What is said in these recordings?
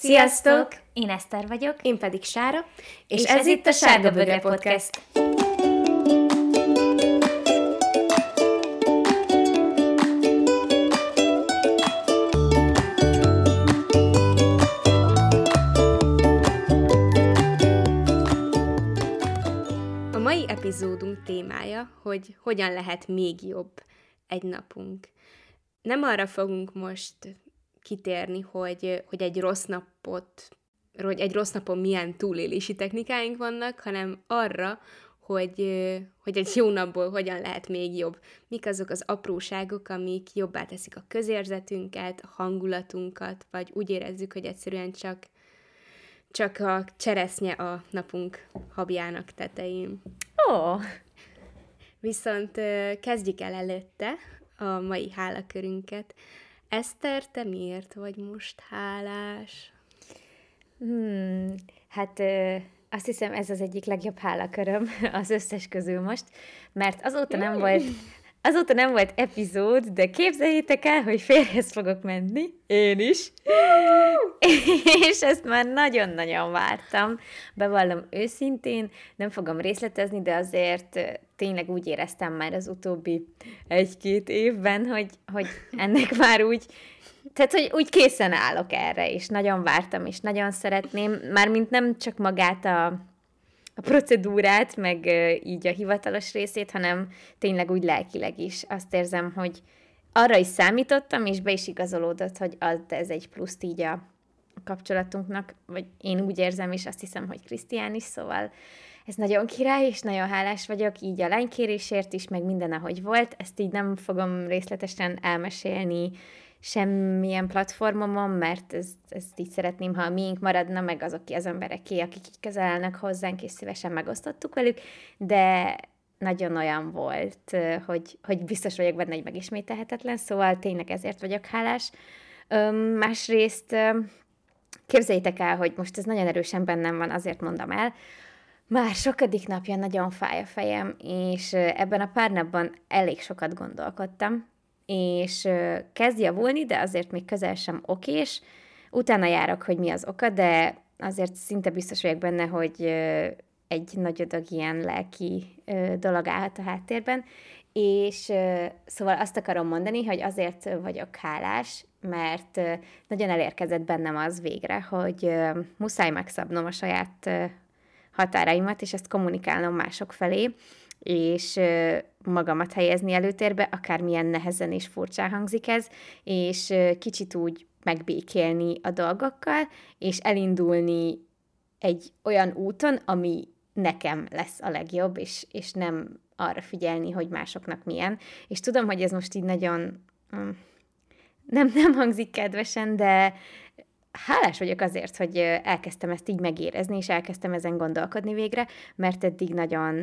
Sziasztok! Én Eszter vagyok. Én pedig Sára. És, és ez, ez itt a Sárga Bögre Podcast. A mai epizódunk témája, hogy hogyan lehet még jobb egy napunk. Nem arra fogunk most kitérni, hogy, hogy egy rossz napot, hogy egy rossz napon milyen túlélési technikáink vannak, hanem arra, hogy, hogy egy jó napból hogyan lehet még jobb. Mik azok az apróságok, amik jobbá teszik a közérzetünket, a hangulatunkat, vagy úgy érezzük, hogy egyszerűen csak, csak a cseresznye a napunk habjának tetején. Ó! Oh. Viszont kezdjük el előtte a mai hálakörünket. Eszter, te miért vagy most hálás? Hmm, hát ö, azt hiszem ez az egyik legjobb hálaköröm az összes közül most, mert azóta nem volt Azóta nem volt epizód, de képzeljétek el, hogy férhez fogok menni. Én is. és ezt már nagyon-nagyon vártam. Bevallom őszintén, nem fogom részletezni, de azért tényleg úgy éreztem már az utóbbi egy-két évben, hogy, hogy ennek már úgy, tehát, hogy úgy készen állok erre, és nagyon vártam, és nagyon szeretném, mármint nem csak magát a, a procedúrát, meg így a hivatalos részét, hanem tényleg úgy lelkileg is. Azt érzem, hogy arra is számítottam, és be is igazolódott, hogy az ez egy pluszt így a kapcsolatunknak, vagy én úgy érzem, és azt hiszem, hogy Krisztián is, szóval ez nagyon király, és nagyon hálás vagyok, így a lánykérésért is, meg minden, ahogy volt. Ezt így nem fogom részletesen elmesélni semmilyen platformomon, mert ezt, ezt így szeretném, ha a miénk maradna, meg azok az embereké, akik így közel állnak hozzánk, és szívesen megosztottuk velük, de nagyon olyan volt, hogy, hogy biztos vagyok benne, hogy megismételhetetlen, szóval tényleg ezért vagyok hálás. Öm, másrészt képzeljétek el, hogy most ez nagyon erősen bennem van, azért mondom el, már sokadik napja nagyon fáj a fejem, és ebben a pár napban elég sokat gondolkodtam, és kezd javulni, de azért még közel sem okés. Utána járok, hogy mi az oka, de azért szinte biztos vagyok benne, hogy egy nagy adag ilyen lelki dolog állhat a háttérben, és szóval azt akarom mondani, hogy azért vagyok hálás, mert nagyon elérkezett bennem az végre, hogy muszáj megszabnom a saját határaimat, és ezt kommunikálnom mások felé, és magamat helyezni előtérbe, akármilyen nehezen és furcsán hangzik ez, és kicsit úgy megbékélni a dolgokkal, és elindulni egy olyan úton, ami nekem lesz a legjobb, és, és nem arra figyelni, hogy másoknak milyen. És tudom, hogy ez most így nagyon mm, nem, nem hangzik kedvesen, de hálás vagyok azért, hogy elkezdtem ezt így megérezni, és elkezdtem ezen gondolkodni végre, mert eddig nagyon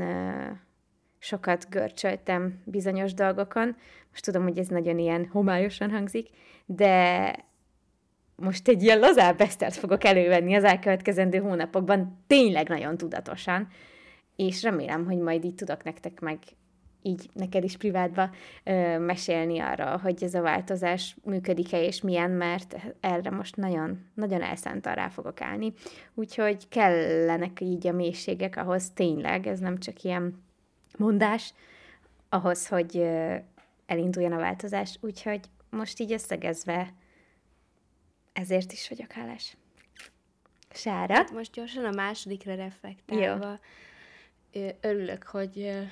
sokat görcsöltem bizonyos dolgokon. Most tudom, hogy ez nagyon ilyen homályosan hangzik, de most egy ilyen lazább esztert fogok elővenni az elkövetkezendő hónapokban, tényleg nagyon tudatosan, és remélem, hogy majd így tudok nektek meg így neked is privátba ö, mesélni arra, hogy ez a változás működik-e és milyen, mert erre most nagyon, nagyon elszántan rá fogok állni. Úgyhogy kellenek így a mélységek ahhoz tényleg, ez nem csak ilyen mondás, ahhoz, hogy elinduljon a változás. Úgyhogy most így összegezve ezért is vagyok hálás. Sára? Hát most gyorsan a másodikra reflektálva. Jó. Örülök, hogy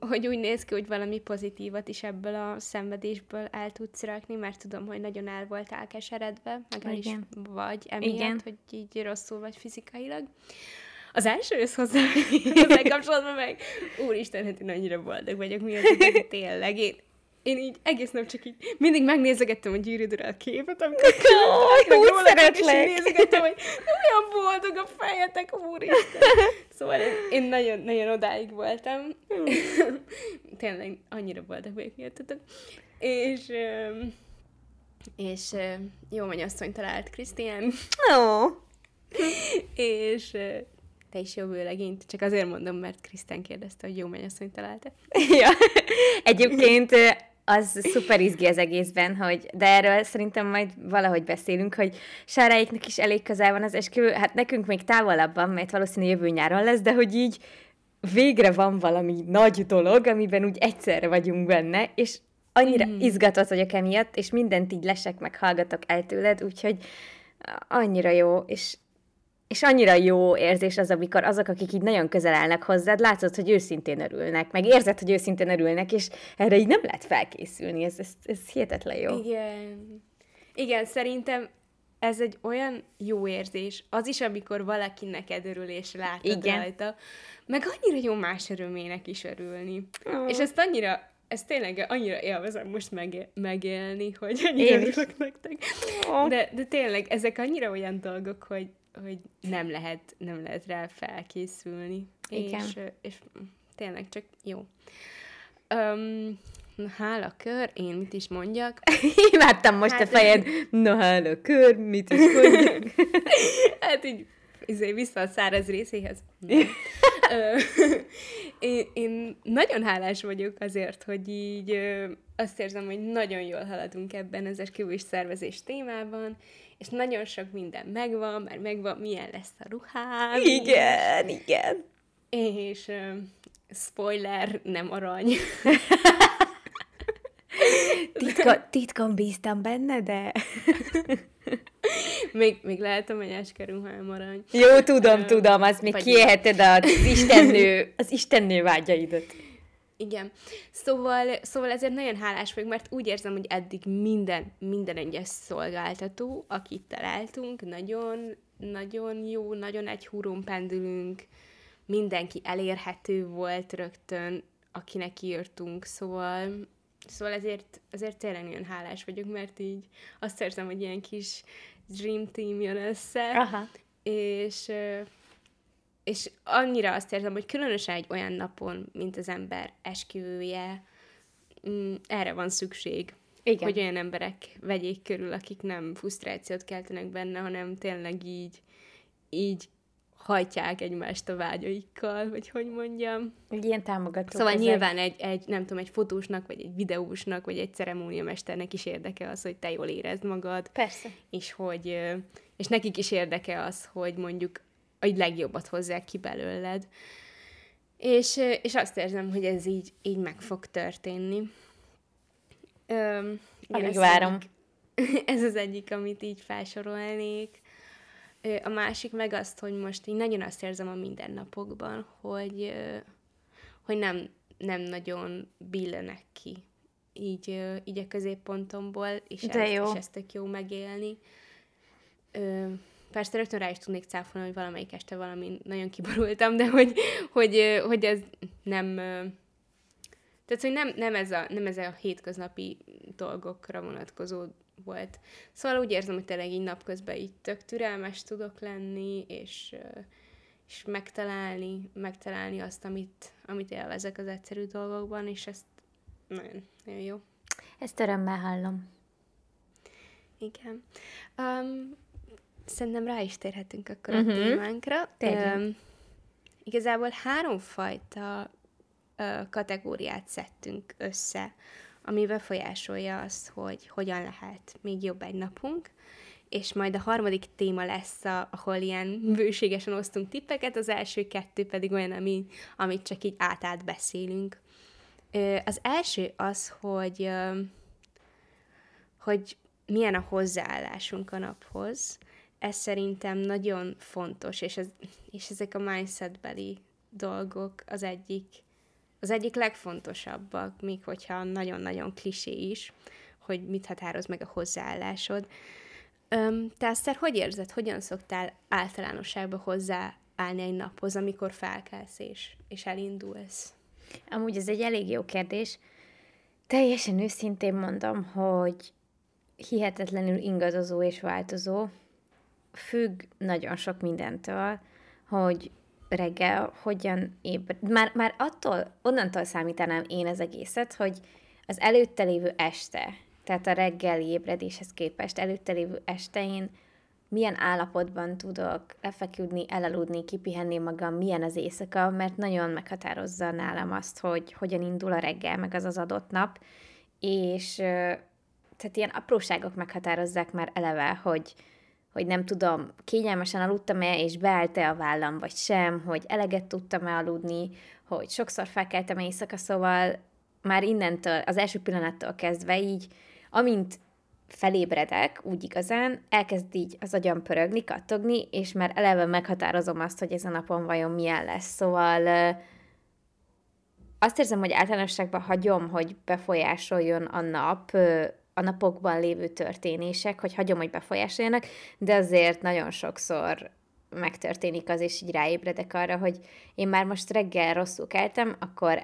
hogy úgy néz ki, hogy valami pozitívat is ebből a szenvedésből el tudsz rakni, mert tudom, hogy nagyon el voltál keseredve, meg el is vagy emiatt, Igen. hogy így rosszul vagy fizikailag. Az első össz hozzá, ezzel kapcsolatban meg, úristen, hát én annyira boldog vagyok, mi az, hogy tényleg én, én így egész nap csak így mindig megnézegettem a gyűrűdőre a képet, amikor oh, úgy szeretlek. És nézegettem, hogy olyan boldog a fejetek, úristen. Szóval én, én nagyon, nagyon odáig voltam. Tényleg annyira boldog vagyok miattatok. És, és jó mennyasszony talált Krisztián. Oh. és te is jó vőlegényt, csak azért mondom, mert Krisztán kérdezte, hogy jó mennyasszony találta. ja. Egyébként az szuper izgi az egészben, hogy, de erről szerintem majd valahogy beszélünk, hogy Sáráiknak is elég közel van az esküvő, hát nekünk még távolabb van, mert valószínűleg jövő nyáron lesz, de hogy így végre van valami nagy dolog, amiben úgy egyszerre vagyunk benne, és annyira mm. izgatott vagyok emiatt, és mindent így lesek, meg hallgatok el tőled, úgyhogy annyira jó, és és annyira jó érzés az, amikor azok, akik így nagyon közel állnak hozzád, látszod, hogy őszintén örülnek, meg érzed, hogy őszintén örülnek, és erre így nem lehet felkészülni, ez, ez, ez hihetetlen jó. Igen. Igen, szerintem ez egy olyan jó érzés, az is, amikor valaki neked örül, és látod Igen. rajta, meg annyira jó más örömének is örülni. Oh. És ezt annyira, ezt tényleg annyira élvezem most meg, megélni, hogy annyira örülök nektek. Oh. De, de tényleg, ezek annyira olyan dolgok, hogy, hogy nem lehet, nem lehet rá felkészülni. Igen. És, és tényleg csak jó. Um, hála kör, én mit is mondjak? Imádtam most hát, a fejed. Na hála kör, mit is mondjak? hát így izé, vissza a száraz részéhez. én, én nagyon hálás vagyok azért, hogy így azt érzem, hogy nagyon jól haladunk ebben az esküvős szervezés témában, és nagyon sok minden megvan, mert megvan, milyen lesz a ruhám. Igen, és, igen. És uh, spoiler, nem arany. Titka, titkon bíztam benne, de... még, még lehet a menyeske ruhám arany. Jó, tudom, uh, tudom, azt még kiélheted az istennő, az istennő vágyaidat. Igen. Szóval, szóval ezért nagyon hálás vagyok, mert úgy érzem, hogy eddig minden, minden egyes szolgáltató, akit találtunk, nagyon, nagyon jó, nagyon egy húrón pendülünk, mindenki elérhető volt rögtön, akinek írtunk, szóval, szóval ezért, ezért tényleg nagyon hálás vagyok, mert így azt érzem, hogy ilyen kis dream team jön össze, Aha. és és annyira azt érzem, hogy különösen egy olyan napon, mint az ember esküvője, mm, erre van szükség. Igen. Hogy olyan emberek vegyék körül, akik nem frusztrációt keltenek benne, hanem tényleg így, így hajtják egymást a vágyaikkal, vagy hogy mondjam. Egy ilyen támogató. Szóval ezek. nyilván egy, egy, nem tudom, egy fotósnak, vagy egy videósnak, vagy egy ceremóniamesternek is érdeke az, hogy te jól érezd magad. Persze. És hogy, és nekik is érdeke az, hogy mondjuk a legjobbat hozzák ki belőled. És, és azt érzem, hogy ez így, így meg fog történni. Öm, Alig várom. Egyik, ez az egyik, amit így felsorolnék. A másik meg azt, hogy most így nagyon azt érzem a mindennapokban, hogy, hogy nem, nem nagyon billenek ki így, így a középpontomból, és, De ezt, jó. és ezt tök jó megélni. Persze rögtön rá is tudnék cáfolni, hogy valamelyik este valami nagyon kiborultam, de hogy, hogy, hogy ez nem... Tehát, hogy nem, nem, ez a, nem ez a hétköznapi dolgokra vonatkozó volt. Szóval úgy érzem, hogy tényleg így napközben így tök türelmes tudok lenni, és, és megtalálni, megtalálni azt, amit, amit élvezek az egyszerű dolgokban, és ezt nagyon, nagyon jó. Ezt örömmel hallom. Igen. Um, szerintem rá is térhetünk akkor uh-huh. a mhm. témánkra. Um, igazából háromfajta uh, kategóriát szedtünk össze, ami befolyásolja azt, hogy hogyan lehet még jobb egy napunk, és majd a harmadik téma lesz, a, ahol ilyen bőségesen osztunk tippeket, az első kettő pedig olyan, ami, amit csak így átát beszélünk. Az első az, hogy, hogy milyen a hozzáállásunk a naphoz, ez szerintem nagyon fontos, és, ez, és ezek a mindsetbeli dolgok az egyik, az egyik legfontosabbak, még hogyha nagyon-nagyon klisé is, hogy mit határoz meg a hozzáállásod. Öm, te Eszter, hogy érzed, hogyan szoktál általánosságban hozzáállni egy naphoz, amikor felkelsz és, és elindulsz? Amúgy ez egy elég jó kérdés. Teljesen őszintén mondom, hogy hihetetlenül ingadozó és változó, függ nagyon sok mindentől, hogy reggel hogyan ébred. Már, már attól, onnantól számítanám én az egészet, hogy az előtte lévő este, tehát a reggeli ébredéshez képest előtte lévő este én milyen állapotban tudok lefeküdni, elaludni, kipihenni magam, milyen az éjszaka, mert nagyon meghatározza nálam azt, hogy hogyan indul a reggel, meg az az adott nap, és tehát ilyen apróságok meghatározzák már eleve, hogy, hogy nem tudom, kényelmesen aludtam-e, és beállt-e a vállam, vagy sem, hogy eleget tudtam-e aludni, hogy sokszor felkeltem éjszaka, szóval már innentől, az első pillanattól kezdve így, amint felébredek, úgy igazán, elkezd így az agyam pörögni, kattogni, és már eleve meghatározom azt, hogy ez a napon vajon milyen lesz. Szóval azt érzem, hogy általánosságban hagyom, hogy befolyásoljon a nap, a napokban lévő történések, hogy hagyom, hogy befolyásoljanak, de azért nagyon sokszor megtörténik az, és így ráébredek arra, hogy én már most reggel rosszul keltem, akkor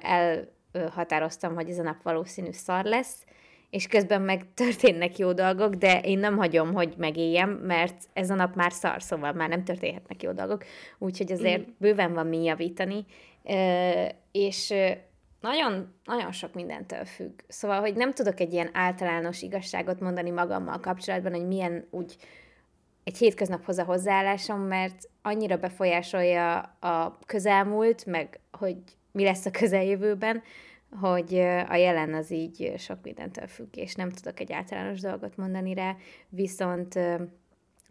elhatároztam, hogy ez a nap valószínű szar lesz, és közben meg történnek jó dolgok, de én nem hagyom, hogy megéljem, mert ez a nap már szar, szóval már nem történhetnek jó dolgok, úgyhogy azért mm. bőven van mi javítani, és nagyon, nagyon sok mindentől függ. Szóval, hogy nem tudok egy ilyen általános igazságot mondani magammal kapcsolatban, hogy milyen úgy egy hétköznaphoz a hozzáállásom, mert annyira befolyásolja a közelmúlt, meg hogy mi lesz a közeljövőben, hogy a jelen az így sok mindentől függ, és nem tudok egy általános dolgot mondani rá, viszont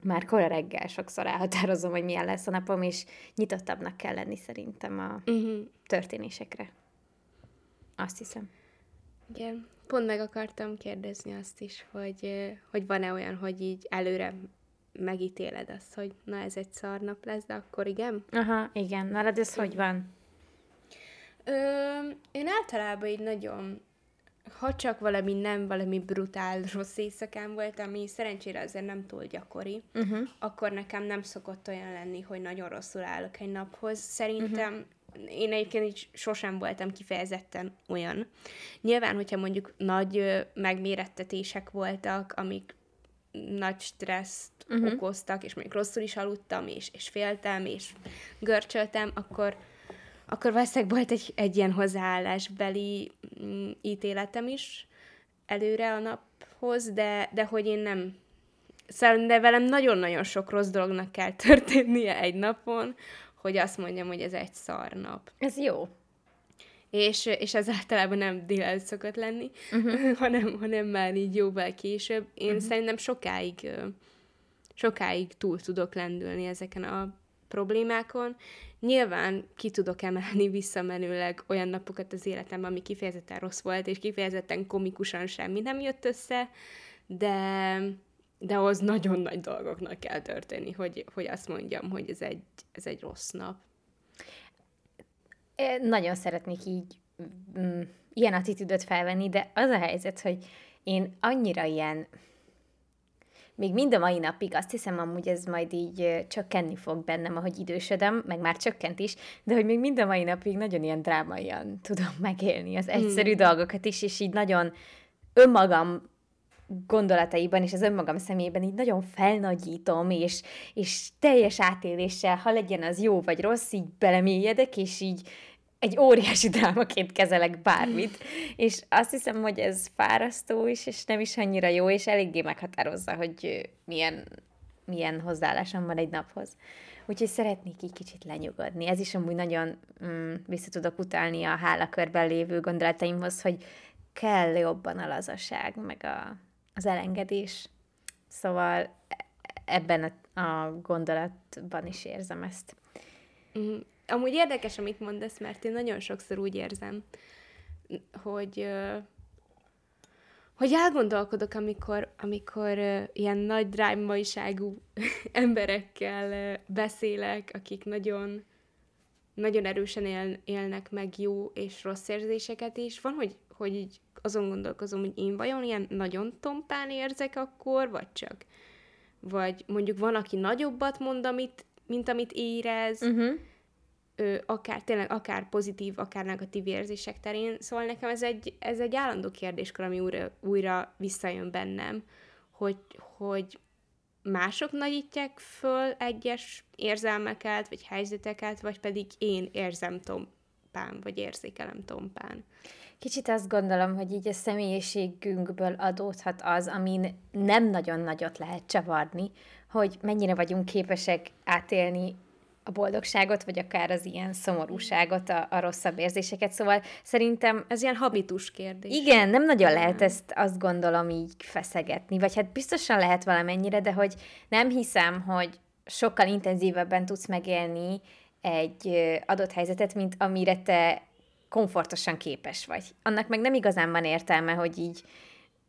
már kora reggel sokszor elhatározom, hogy milyen lesz a napom, és nyitottabbnak kell lenni szerintem a uh-huh. történésekre. Azt hiszem. Igen, pont meg akartam kérdezni azt is, hogy, hogy van-e olyan, hogy így előre megítéled azt, hogy na ez egy szarnap lesz, de akkor igen? Aha, igen. Nálad ez hogy van? Ö, én általában így nagyon, ha csak valami nem valami brutál rossz éjszakán volt, ami szerencsére azért nem túl gyakori, uh-huh. akkor nekem nem szokott olyan lenni, hogy nagyon rosszul állok egy naphoz. Szerintem uh-huh én egyébként így sosem voltam kifejezetten olyan. Nyilván, hogyha mondjuk nagy megmérettetések voltak, amik nagy stresszt uh-huh. okoztak, és mondjuk rosszul is aludtam, és, és féltem, és görcsöltem, akkor, akkor valószínűleg volt egy, egy ilyen hozzáállásbeli mm, ítéletem is előre a naphoz, de, de hogy én nem Szerintem de velem nagyon-nagyon sok rossz dolognak kell történnie egy napon, hogy azt mondjam, hogy ez egy szarnap. Ez jó. És, és ez általában nem délelőtt szokott lenni, uh-huh. hanem, hanem már így jóval később. Én uh-huh. szerintem sokáig, sokáig túl tudok lendülni ezeken a problémákon. Nyilván ki tudok emelni visszamenőleg olyan napokat az életemben, ami kifejezetten rossz volt, és kifejezetten komikusan semmi nem jött össze, de, de az nagyon nagy dolgoknak kell történni, hogy, hogy azt mondjam, hogy ez egy, ez egy rossz nap. Én nagyon szeretnék így mm, ilyen attitűdöt felvenni, de az a helyzet, hogy én annyira ilyen, még mind a mai napig azt hiszem amúgy ez majd így csökkenni fog bennem, ahogy idősödöm, meg már csökkent is, de hogy még mind a mai napig nagyon ilyen drámaian tudom megélni az egyszerű hmm. dolgokat is, és így nagyon önmagam gondolataiban és az önmagam szemében így nagyon felnagyítom, és, és teljes átéléssel, ha legyen az jó vagy rossz, így belemélyedek, és így egy óriási drámaként kezelek bármit, és azt hiszem, hogy ez fárasztó is, és nem is annyira jó, és eléggé meghatározza, hogy milyen, milyen hozzáállásom van egy naphoz. Úgyhogy szeretnék így kicsit lenyugodni. Ez is amúgy nagyon mm, vissza tudok utalni a hálakörben lévő gondolataimhoz, hogy kell jobban a lazaság, meg a, az elengedés. Szóval ebben a, a gondolatban is érzem ezt. Mm, amúgy érdekes, amit mondasz, mert én nagyon sokszor úgy érzem, hogy hogy elgondolkodok, amikor, amikor ilyen nagy drámaiságú emberekkel beszélek, akik nagyon, nagyon erősen él, élnek meg jó és rossz érzéseket is. Van, hogy, hogy így azon gondolkozom, hogy én vajon ilyen nagyon tompán érzek akkor, vagy csak? Vagy mondjuk van, aki nagyobbat mond, amit, mint amit érez, uh-huh. ö, akár tényleg, akár pozitív, akár negatív érzések terén. Szóval nekem ez egy, ez egy állandó kérdéskör, ami újra, újra visszajön bennem, hogy, hogy mások nagyítják föl egyes érzelmeket, vagy helyzeteket, vagy pedig én érzem tompán, vagy érzékelem tompán. Kicsit azt gondolom, hogy így a személyiségünkből adódhat az, amin nem nagyon nagyot lehet csavarni, hogy mennyire vagyunk képesek átélni a boldogságot, vagy akár az ilyen szomorúságot, a, a rosszabb érzéseket. Szóval szerintem... Ez ilyen habitus kérdés. Igen, nem nagyon lehet ezt azt gondolom így feszegetni, vagy hát biztosan lehet valamennyire, de hogy nem hiszem, hogy sokkal intenzívebben tudsz megélni egy adott helyzetet, mint amire te komfortosan képes vagy. Annak meg nem igazán van értelme, hogy így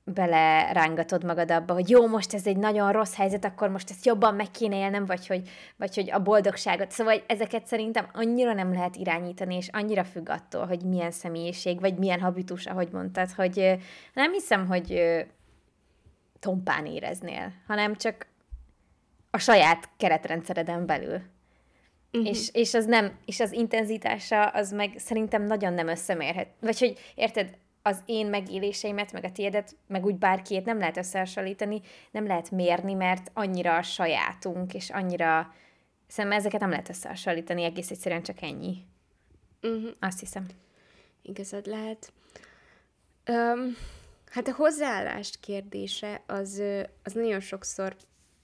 belerángatod magad abba, hogy jó, most ez egy nagyon rossz helyzet, akkor most ezt jobban meg kéne élnem, vagy hogy, vagy hogy a boldogságot. Szóval ezeket szerintem annyira nem lehet irányítani, és annyira függ attól, hogy milyen személyiség, vagy milyen habitus, ahogy mondtad, hogy nem hiszem, hogy tompán éreznél, hanem csak a saját keretrendszereden belül. Uh-huh. És, és, az nem, és az intenzitása az meg szerintem nagyon nem összemérhet. Vagy hogy érted, az én megéléseimet, meg a tiédet, meg úgy bárkiét nem lehet összehasonlítani, nem lehet mérni, mert annyira a sajátunk, és annyira... Szerintem ezeket nem lehet összehasonlítani, egész egyszerűen csak ennyi. Uh-huh. Azt hiszem. Igazad lehet. Um, hát a hozzáállást kérdése az, az nagyon sokszor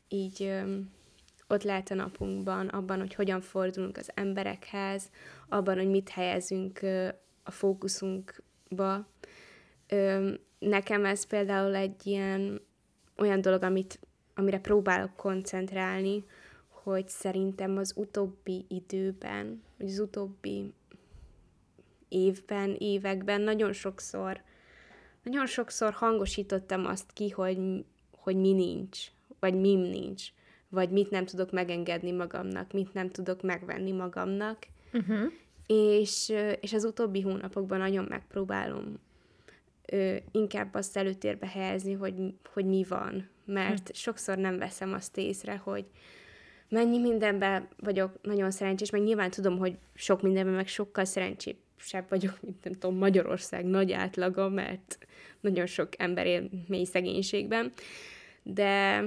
így um, ott lehet a napunkban, abban, hogy hogyan fordulunk az emberekhez, abban, hogy mit helyezünk a fókuszunkba, nekem ez például egy ilyen olyan dolog, amit, amire próbálok koncentrálni, hogy szerintem az utóbbi időben, vagy az utóbbi évben, években nagyon sokszor, nagyon sokszor hangosítottam azt ki, hogy, hogy mi nincs, vagy mim nincs, vagy mit nem tudok megengedni magamnak, mit nem tudok megvenni magamnak. Uh-huh. És, és az utóbbi hónapokban nagyon megpróbálom ö, inkább azt előtérbe helyezni, hogy, hogy mi van. Mert hm. sokszor nem veszem azt észre, hogy mennyi mindenben vagyok nagyon szerencsés, meg nyilván tudom, hogy sok mindenben meg sokkal szerencsésebb vagyok, mint nem tudom, Magyarország nagy átlaga, mert nagyon sok ember él mély szegénységben, de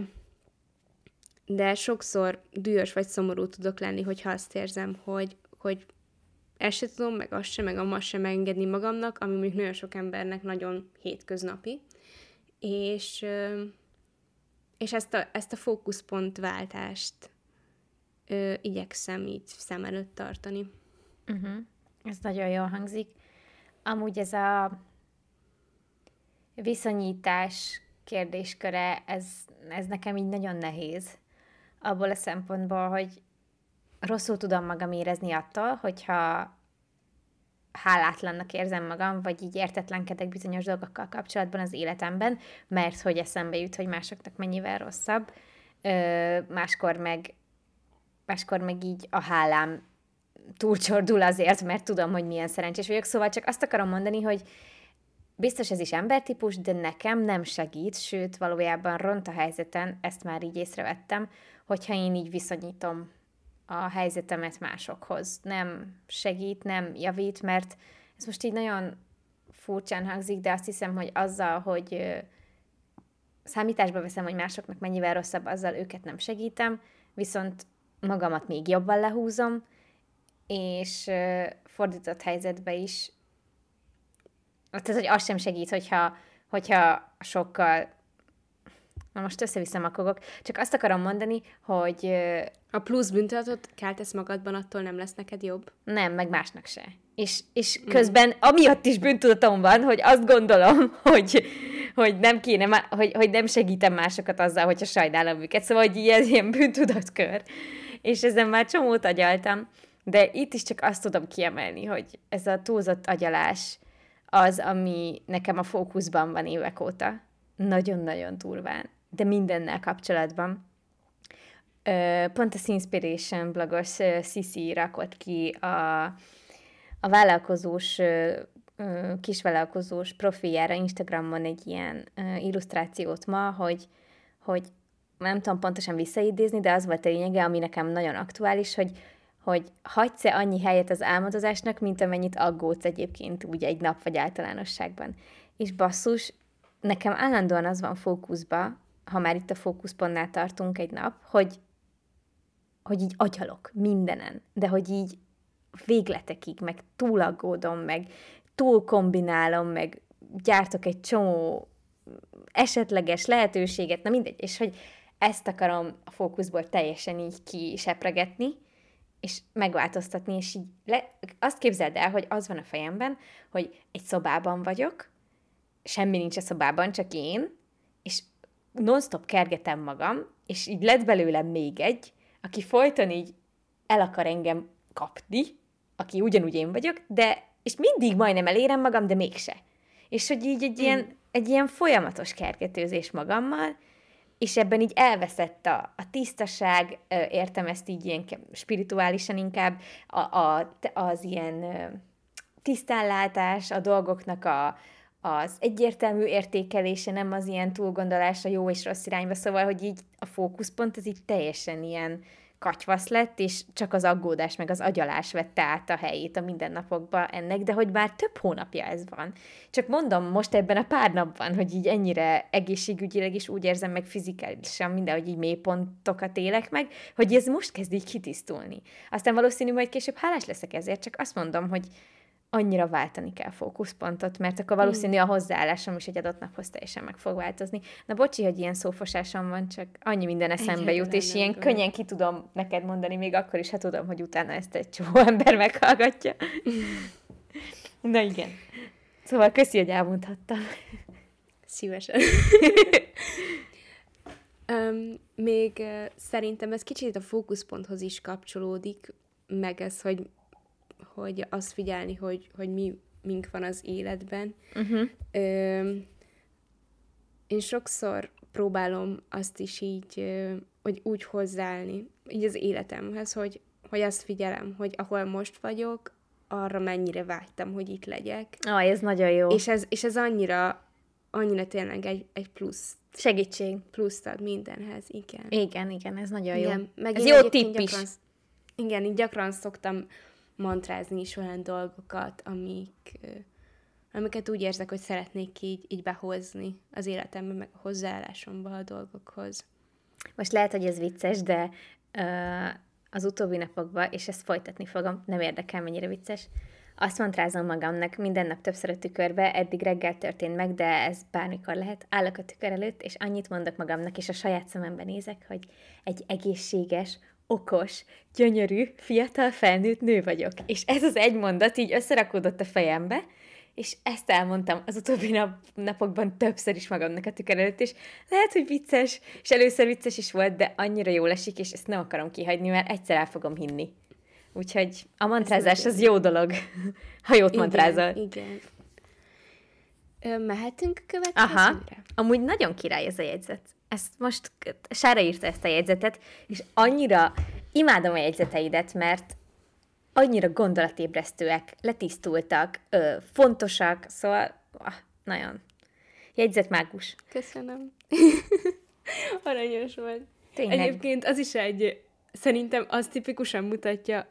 de sokszor dühös vagy szomorú tudok lenni, hogyha azt érzem, hogy, hogy ezt se tudom, meg azt sem, meg a sem engedni magamnak, ami mondjuk nagyon sok embernek nagyon hétköznapi. És, és ezt a, ezt a fókuszpontváltást ö, igyekszem így szem előtt tartani. Uh-huh. Ez nagyon jól hangzik. Amúgy ez a viszonyítás kérdésköre, ez, ez nekem így nagyon nehéz. Abból a szempontból, hogy rosszul tudom magam érezni attól, hogyha hálátlannak érzem magam, vagy így értetlenkedek bizonyos dolgokkal kapcsolatban az életemben, mert hogy eszembe jut, hogy másoknak mennyivel rosszabb, ö, máskor meg máskor meg így a hálám túlcsordul azért, mert tudom, hogy milyen szerencsés vagyok. Szóval csak azt akarom mondani, hogy biztos ez is embertípus, de nekem nem segít, sőt, valójában ront a helyzeten, ezt már így észrevettem, hogyha én így viszonyítom a helyzetemet másokhoz. Nem segít, nem javít, mert ez most így nagyon furcsán hangzik, de azt hiszem, hogy azzal, hogy számításba veszem, hogy másoknak mennyivel rosszabb, azzal őket nem segítem, viszont magamat még jobban lehúzom, és fordított helyzetbe is, tehát, hogy az sem segít, hogyha, hogyha sokkal Na most össze-vissza Csak azt akarom mondani, hogy... A plusz büntetet keltesz magadban, attól nem lesz neked jobb? Nem, meg másnak se. És, és mm. közben mm. amiatt is bűntudatom van, hogy azt gondolom, hogy, hogy nem kéne, hogy, hogy nem segítem másokat azzal, hogyha sajnálom őket. Szóval, hogy ez ilyen bűntudatkör. És ezen már csomót agyaltam, de itt is csak azt tudom kiemelni, hogy ez a túlzott agyalás az, ami nekem a fókuszban van évek óta. Nagyon-nagyon durván de mindennel kapcsolatban. Pont a Inspiration blogos Sisi rakott ki a, a vállalkozós, kisvállalkozós profiljára Instagramon egy ilyen illusztrációt ma, hogy, hogy nem tudom pontosan visszaidézni, de az volt a lényege, ami nekem nagyon aktuális, hogy, hogy hagysz-e annyi helyet az álmodozásnak, mint amennyit aggódsz egyébként úgy egy nap vagy általánosságban. És basszus, nekem állandóan az van fókuszba, ha már itt a fókuszpontnál tartunk egy nap, hogy, hogy így agyalok mindenen, de hogy így végletekig, meg túlaggódom, meg túl kombinálom, meg gyártok egy csomó esetleges lehetőséget, na mindegy, és hogy ezt akarom a fókuszból teljesen így kisepregetni, és megváltoztatni, és így le, azt képzeld el, hogy az van a fejemben, hogy egy szobában vagyok, semmi nincs a szobában, csak én, és non-stop kergetem magam, és így lett belőlem még egy, aki folyton így el akar engem kapni, aki ugyanúgy én vagyok, de, és mindig majdnem elérem magam, de mégse. És hogy így egy, mm. ilyen, egy ilyen folyamatos kergetőzés magammal, és ebben így elveszett a, a tisztaság, értem ezt így ilyen spirituálisan inkább, a, a, az ilyen tisztánlátás, a dolgoknak a, az egyértelmű értékelése, nem az ilyen túlgondolása jó és rossz irányba, szóval, hogy így a fókuszpont az így teljesen ilyen katyvasz lett, és csak az aggódás meg az agyalás vette át a helyét a mindennapokban ennek, de hogy már több hónapja ez van. Csak mondom most ebben a pár napban, hogy így ennyire egészségügyileg is úgy érzem meg fizikálisan minden, hogy így mélypontokat élek meg, hogy ez most kezd így kitisztulni. Aztán valószínű majd később hálás leszek ezért, csak azt mondom, hogy annyira váltani kell fókuszpontot, mert akkor valószínű a hozzáállásom is egy adott naphoz teljesen meg fog változni. Na bocsi, hogy ilyen szófosásom van, csak annyi minden eszembe jut, és ilyen könnyen ki tudom neked mondani, még akkor is, ha tudom, hogy utána ezt egy csomó ember meghallgatja. Na igen. Szóval köszi, hogy elmondhattam. Szívesen. um, még uh, szerintem ez kicsit a fókuszponthoz is kapcsolódik, meg ez, hogy hogy azt figyelni, hogy, hogy mi, mink van az életben. Uh-huh. Ö, én sokszor próbálom azt is így, hogy úgy hozzáállni, így az életemhez, hogy, hogy azt figyelem, hogy ahol most vagyok, arra mennyire vágytam, hogy itt legyek. Ah, ez nagyon jó. És ez, és ez annyira, annyira tényleg egy, egy plusz. Segítség. Pluszt ad mindenhez, igen. Igen, igen, ez nagyon igen. jó. Meg ez jó tipp is. Gyakran, igen, így gyakran szoktam mantrázni is olyan dolgokat, amik, amiket úgy érzek, hogy szeretnék így, így behozni az életembe, meg a hozzáállásomba a dolgokhoz. Most lehet, hogy ez vicces, de uh, az utóbbi napokban, és ezt folytatni fogom, nem érdekel, mennyire vicces, azt mantrázom magamnak minden nap többször a tükörbe, eddig reggel történt meg, de ez bármikor lehet. Állok a tükör előtt, és annyit mondok magamnak, és a saját szememben nézek, hogy egy egészséges, okos, gyönyörű, fiatal felnőtt nő vagyok. És ez az egy mondat így összerakódott a fejembe, és ezt elmondtam az utóbbi nap, napokban többször is magamnak a tükör előtt, és lehet, hogy vicces, és először vicces is volt, de annyira jól esik, és ezt nem akarom kihagyni, mert egyszer el fogom hinni. Úgyhogy a mantrázás az jó dolog, ha jót igen, mantrázol. Igen. Ö, mehetünk a következőre? Aha. Amúgy nagyon király ez a jegyzet ezt most Sára írta ezt a jegyzetet, és annyira imádom a jegyzeteidet, mert annyira gondolatébresztőek, letisztultak, ö, fontosak, szóval ah, nagyon. Jegyzetmágus. Köszönöm. Aranyos volt. Tényleg. Egyébként az is egy, szerintem az tipikusan mutatja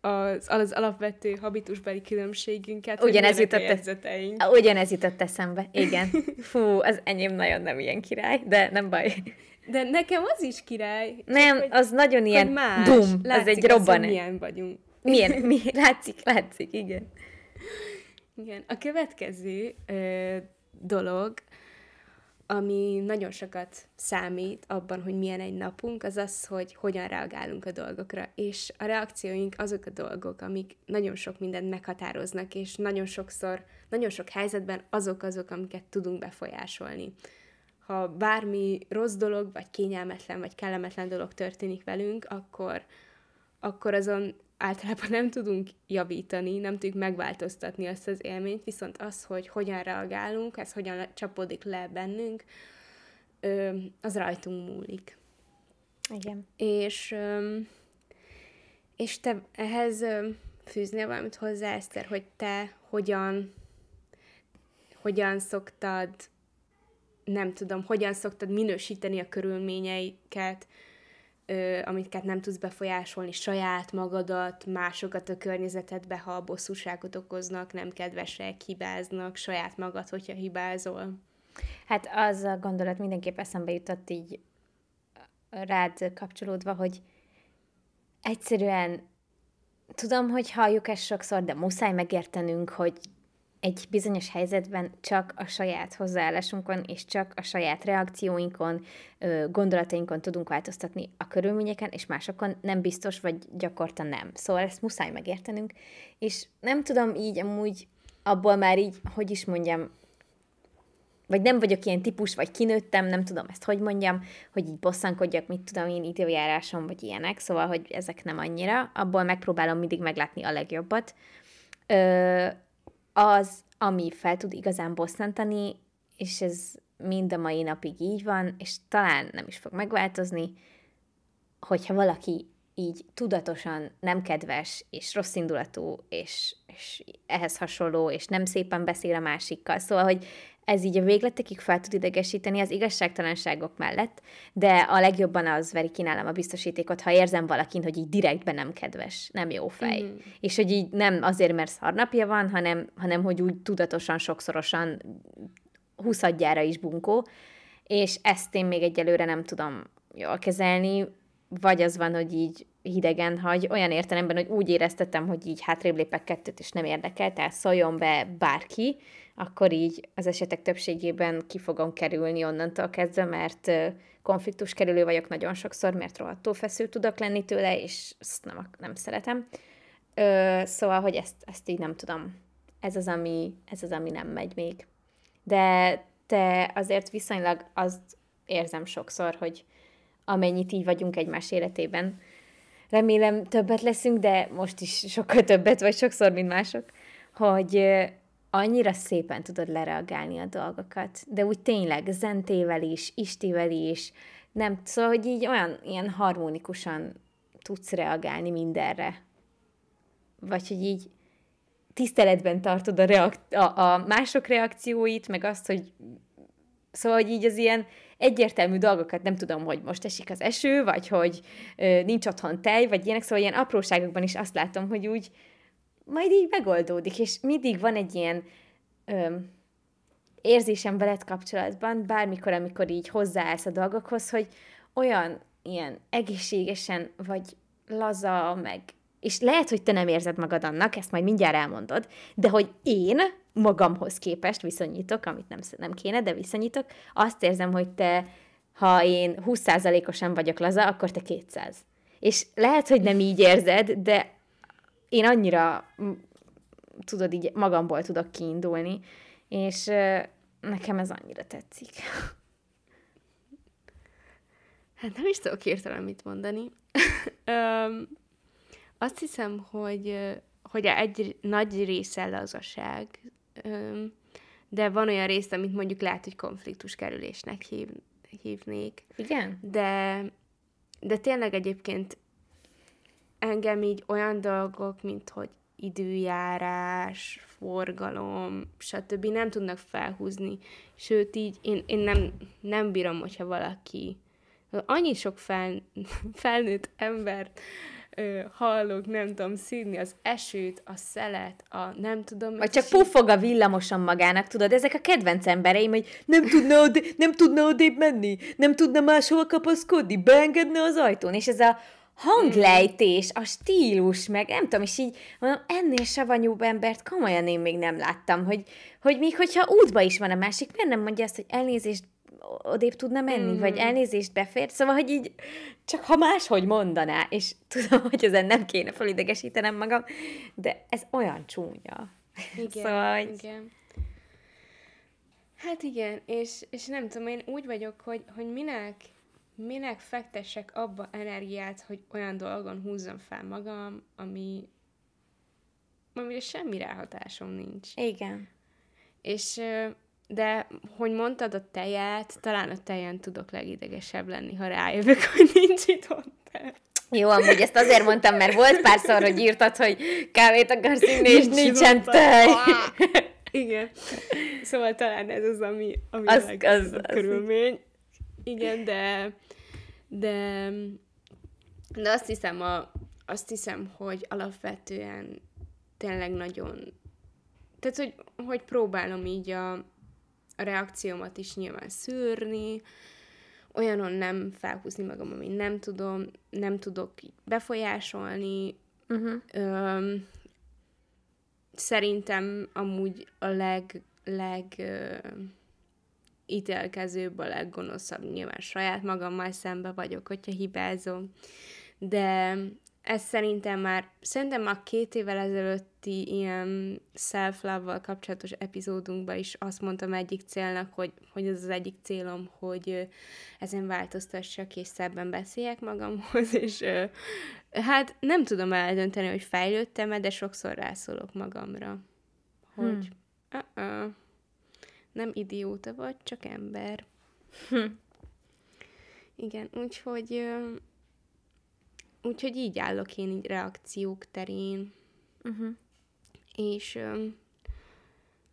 az, az alapvető habitusbeli különbségünket. Ugyanez jutott, e- ugyanez jutott eszembe, igen. Fú, az enyém nagyon nem ilyen király, de nem baj. De nekem az is király. Nem, hogy, az nagyon ilyen más. bum, látszik az egy robban. milyen vagyunk. Milyen, mi, látszik, látszik, igen. Igen, a következő ö, dolog, ami nagyon sokat számít abban, hogy milyen egy napunk, az az, hogy hogyan reagálunk a dolgokra. És a reakcióink azok a dolgok, amik nagyon sok mindent meghatároznak, és nagyon sokszor, nagyon sok helyzetben azok azok, amiket tudunk befolyásolni. Ha bármi rossz dolog, vagy kényelmetlen, vagy kellemetlen dolog történik velünk, akkor, akkor azon általában nem tudunk javítani, nem tudjuk megváltoztatni azt az élményt, viszont az, hogy hogyan reagálunk, ez hogyan csapódik le bennünk, az rajtunk múlik. Igen. És, és te ehhez fűznél valamit hozzá, Eszter, hogy te hogyan, hogyan szoktad, nem tudom, hogyan szoktad minősíteni a körülményeiket, ö, amiket nem tudsz befolyásolni, saját magadat, másokat a környezetedbe, ha bosszúságot okoznak, nem kedvesek, hibáznak, saját magad, hogyha hibázol. Hát az a gondolat mindenképp eszembe jutott így rád kapcsolódva, hogy egyszerűen tudom, hogy halljuk ezt sokszor, de muszáj megértenünk, hogy egy bizonyos helyzetben csak a saját hozzáállásunkon és csak a saját reakcióinkon, gondolatainkon tudunk változtatni a körülményeken, és másokon nem biztos, vagy gyakorta nem. Szóval ezt muszáj megértenünk, és nem tudom így amúgy abból már így, hogy is mondjam, vagy nem vagyok ilyen típus, vagy kinőttem, nem tudom ezt hogy mondjam, hogy így bosszankodjak, mit tudom én időjárásom, vagy ilyenek, szóval, hogy ezek nem annyira, abból megpróbálom mindig meglátni a legjobbat. Ö, az, ami fel tud igazán bosszantani, és ez mind a mai napig így van, és talán nem is fog megváltozni, hogyha valaki így tudatosan nem kedves, és rossz indulatú, és, és ehhez hasonló, és nem szépen beszél a másikkal. Szóval, hogy ez így a végletekig fel tud idegesíteni az igazságtalanságok mellett, de a legjobban az veri ki nálam a biztosítékot, ha érzem valakin, hogy így direktben nem kedves, nem jó fej. Mm. És hogy így nem azért, mert szarnapja van, hanem, hanem hogy úgy tudatosan, sokszorosan huszadjára is bunkó, és ezt én még egyelőre nem tudom jól kezelni, vagy az van, hogy így hidegen hagy, olyan értelemben, hogy úgy éreztetem, hogy így hátrébb lépek kettőt, és nem érdekel, tehát szóljon be bárki, akkor így az esetek többségében ki fogom kerülni onnantól kezdve, mert konfliktus kerülő vagyok nagyon sokszor, mert rohadtól feszült tudok lenni tőle, és ezt nem, nem szeretem. Ö, szóval, hogy ezt, ezt így nem tudom. Ez az, ami, ez az, ami nem megy még. De te azért viszonylag azt érzem sokszor, hogy amennyit így vagyunk egymás életében, remélem többet leszünk, de most is sokkal többet, vagy sokszor, mint mások, hogy annyira szépen tudod lereagálni a dolgokat, de úgy tényleg zentével is, istivel is, nem, szóval, hogy így olyan, ilyen harmonikusan tudsz reagálni mindenre. Vagy hogy így tiszteletben tartod a, reak- a, a mások reakcióit, meg azt, hogy szóval, hogy így az ilyen egyértelmű dolgokat nem tudom, hogy most esik az eső, vagy hogy ö, nincs otthon tej, vagy ilyenek, szóval ilyen apróságokban is azt látom, hogy úgy, majd így megoldódik, és mindig van egy ilyen ö, érzésem veled kapcsolatban, bármikor, amikor így hozzáállsz a dolgokhoz, hogy olyan ilyen egészségesen, vagy laza, meg és lehet, hogy te nem érzed magad annak, ezt majd mindjárt elmondod, de hogy én magamhoz képest viszonyítok, amit nem, nem kéne, de viszonyítok, azt érzem, hogy te, ha én 20%-osan vagyok laza, akkor te 200. És lehet, hogy nem így érzed, de én annyira, tudod, így magamból tudok kiindulni, és nekem ez annyira tetszik. Hát nem is tudok hirtelen mit mondani. um, azt hiszem, hogy, hogy egy nagy része lazaság, um, de van olyan rész, amit mondjuk lehet, hogy konfliktus kerülésnek hív, hívnék. Igen? De, de tényleg egyébként engem így olyan dolgok, mint hogy időjárás, forgalom, stb. nem tudnak felhúzni. Sőt, így én, én nem, nem bírom, hogyha valaki annyi sok fel, felnőtt embert ö, hallok, nem tudom, színi az esőt, a szelet, a nem tudom... Vagy csak puffog a villamosan magának, tudod, ezek a kedvenc embereim, hogy nem tudna, odé, nem tudna odébb menni, nem tudna máshol kapaszkodni, beengedne az ajtón, és ez a hanglejtés, a stílus, meg nem tudom, és így mondom, ennél savanyúbb embert komolyan én még nem láttam, hogy, hogy még hogyha útba is van a másik, miért nem mondja azt, hogy elnézést odébb tudna menni, mm. vagy elnézést befér, szóval, hogy így csak ha máshogy mondaná, és tudom, hogy ezen nem kéne felidegesítenem magam, de ez olyan csúnya. Igen, szóval, hogy... igen. Hát igen, és, és nem tudom, én úgy vagyok, hogy, hogy minek minek fektessek abba energiát, hogy olyan dolgon húzzam fel magam, ami amire semmi ráhatásom nincs. Igen. És de, hogy mondtad a tejet, talán a tejen tudok legidegesebb lenni, ha rájövök, hogy nincs itt ott Jó, amúgy ezt azért mondtam, mert volt párszor, hogy írtad, hogy kávét akarsz inni, és nincsen tej. Igen. Szóval talán ez az, ami, ami az, a az, az, körülmény. Igen, de de, de azt hiszem, a, azt hiszem, hogy alapvetően tényleg nagyon, tehát, hogy, hogy próbálom így a, a reakciómat is nyilván szűrni, olyanon nem felhúzni magam, ami nem tudom, nem tudok befolyásolni, uh-huh. Öm, szerintem amúgy a leg, leg ö, ítélkezőbb, a leggonoszabb, nyilván saját magammal szembe vagyok, hogyha hibázom, de ez szerintem már, szerintem már két évvel ezelőtti ilyen self-love-val kapcsolatos epizódunkban is azt mondtam egyik célnak, hogy, hogy ez az egyik célom, hogy ezen változtassak és szebben beszéljek magamhoz, és hát nem tudom eldönteni, hogy fejlődtem-e, de sokszor rászólok magamra, hogy hmm. uh-uh, nem idióta vagy, csak ember. Hm. Igen, úgyhogy úgyhogy így állok én így reakciók terén. Uh-huh. És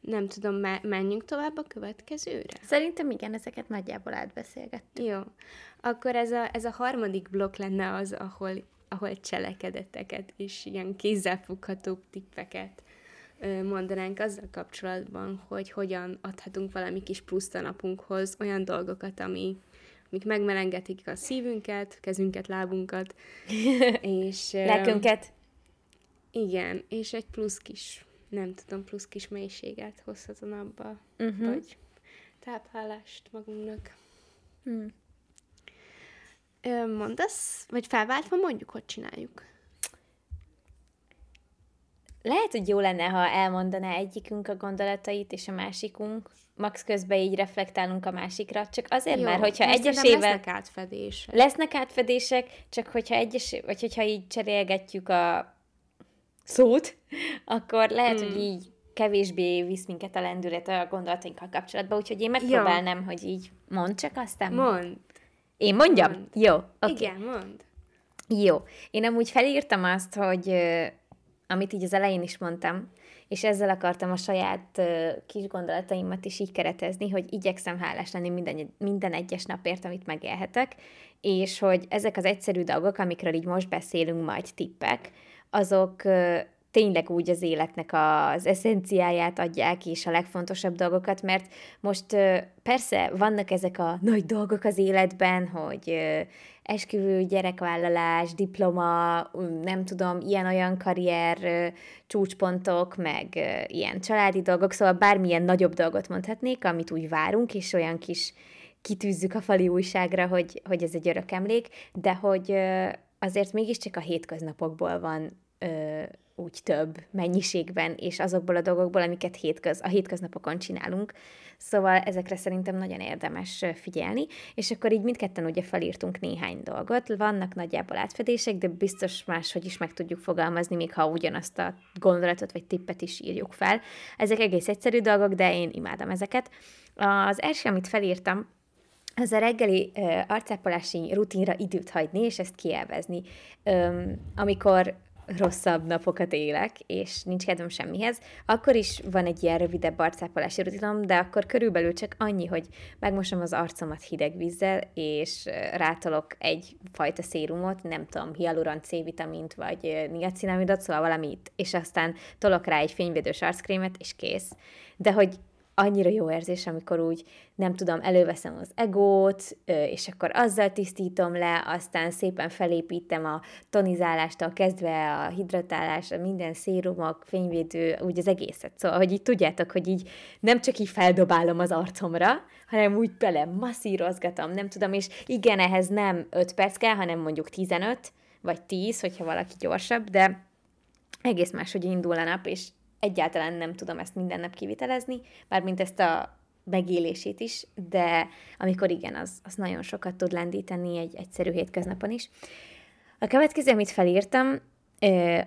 nem tudom, me- menjünk tovább a következőre? Szerintem igen, ezeket nagyjából átbeszélgettük. Jó. Akkor ez a, ez a harmadik blokk lenne az, ahol, ahol cselekedeteket és ilyen kézzelfogható tippeket mondanánk azzal kapcsolatban, hogy hogyan adhatunk valami kis pluszt a napunkhoz, olyan dolgokat, ami, amik megmelengetik a szívünket, kezünket, lábunkat, és... Lelkünket. Igen, és egy plusz kis, nem tudom, plusz kis mélységet hozhat a napba, uh-huh. vagy táplálást magunknak. Hmm. Mondasz, vagy felváltva mondjuk, hogy csináljuk? Lehet, hogy jó lenne, ha elmondaná egyikünk a gondolatait, és a másikunk. Max közben így reflektálunk a másikra, csak azért, jó, mert hogyha egyesével... lesznek átfedések. Lesznek átfedések, csak hogyha egyes, vagy hogyha így cserélgetjük a szót, akkor lehet, hmm. hogy így kevésbé visz minket a lendület a gondolatainkkal kapcsolatban, úgyhogy én megpróbálnám, jó. hogy így mond csak aztán. Mond. Én mondjam? Mond. Jó, okay. Igen, mond. Jó. Én amúgy felírtam azt, hogy amit így az elején is mondtam, és ezzel akartam a saját kis gondolataimat is így keretezni, hogy igyekszem hálás lenni minden, minden egyes napért, amit megélhetek, és hogy ezek az egyszerű dolgok, amikről így most beszélünk, majd tippek, azok tényleg úgy az életnek az eszenciáját adják, és a legfontosabb dolgokat, mert most persze vannak ezek a nagy dolgok az életben, hogy esküvő, gyerekvállalás, diploma, nem tudom, ilyen-olyan karrier csúcspontok, meg ilyen családi dolgok, szóval bármilyen nagyobb dolgot mondhatnék, amit úgy várunk, és olyan kis kitűzzük a fali újságra, hogy, hogy ez egy örök emlék, de hogy azért mégiscsak a hétköznapokból van úgy több mennyiségben, és azokból a dolgokból, amiket hétköz, a hétköznapokon csinálunk. Szóval ezekre szerintem nagyon érdemes figyelni, és akkor így mindketten ugye felírtunk néhány dolgot. Vannak nagyjából átfedések, de biztos máshogy is meg tudjuk fogalmazni, még ha ugyanazt a gondolatot vagy tippet is írjuk fel. Ezek egész egyszerű dolgok, de én imádom ezeket. Az első, amit felírtam, az a reggeli uh, arcápolási rutinra időt hagyni, és ezt kielvezni. Um, amikor rosszabb napokat élek, és nincs kedvem semmihez, akkor is van egy ilyen rövidebb arcápolási rutinom, de akkor körülbelül csak annyi, hogy megmosom az arcomat hideg vízzel, és rátolok egy fajta szérumot, nem tudom, hialuron C-vitamint, vagy niacinamidot, szóval valamit, és aztán tolok rá egy fényvédős arckrémet, és kész. De hogy annyira jó érzés, amikor úgy, nem tudom, előveszem az egót, és akkor azzal tisztítom le, aztán szépen felépítem a tonizálástól kezdve a hidratálás, a minden szérumok, fényvédő, úgy az egészet. Szóval, hogy így tudjátok, hogy így nem csak így feldobálom az arcomra, hanem úgy bele masszírozgatom, nem tudom, és igen, ehhez nem 5 perc kell, hanem mondjuk 15, vagy 10, hogyha valaki gyorsabb, de egész máshogy indul a nap, és egyáltalán nem tudom ezt minden nap kivitelezni, bármint ezt a megélését is, de amikor igen, az, az nagyon sokat tud lendíteni egy egyszerű hétköznapon is. A következő, amit felírtam,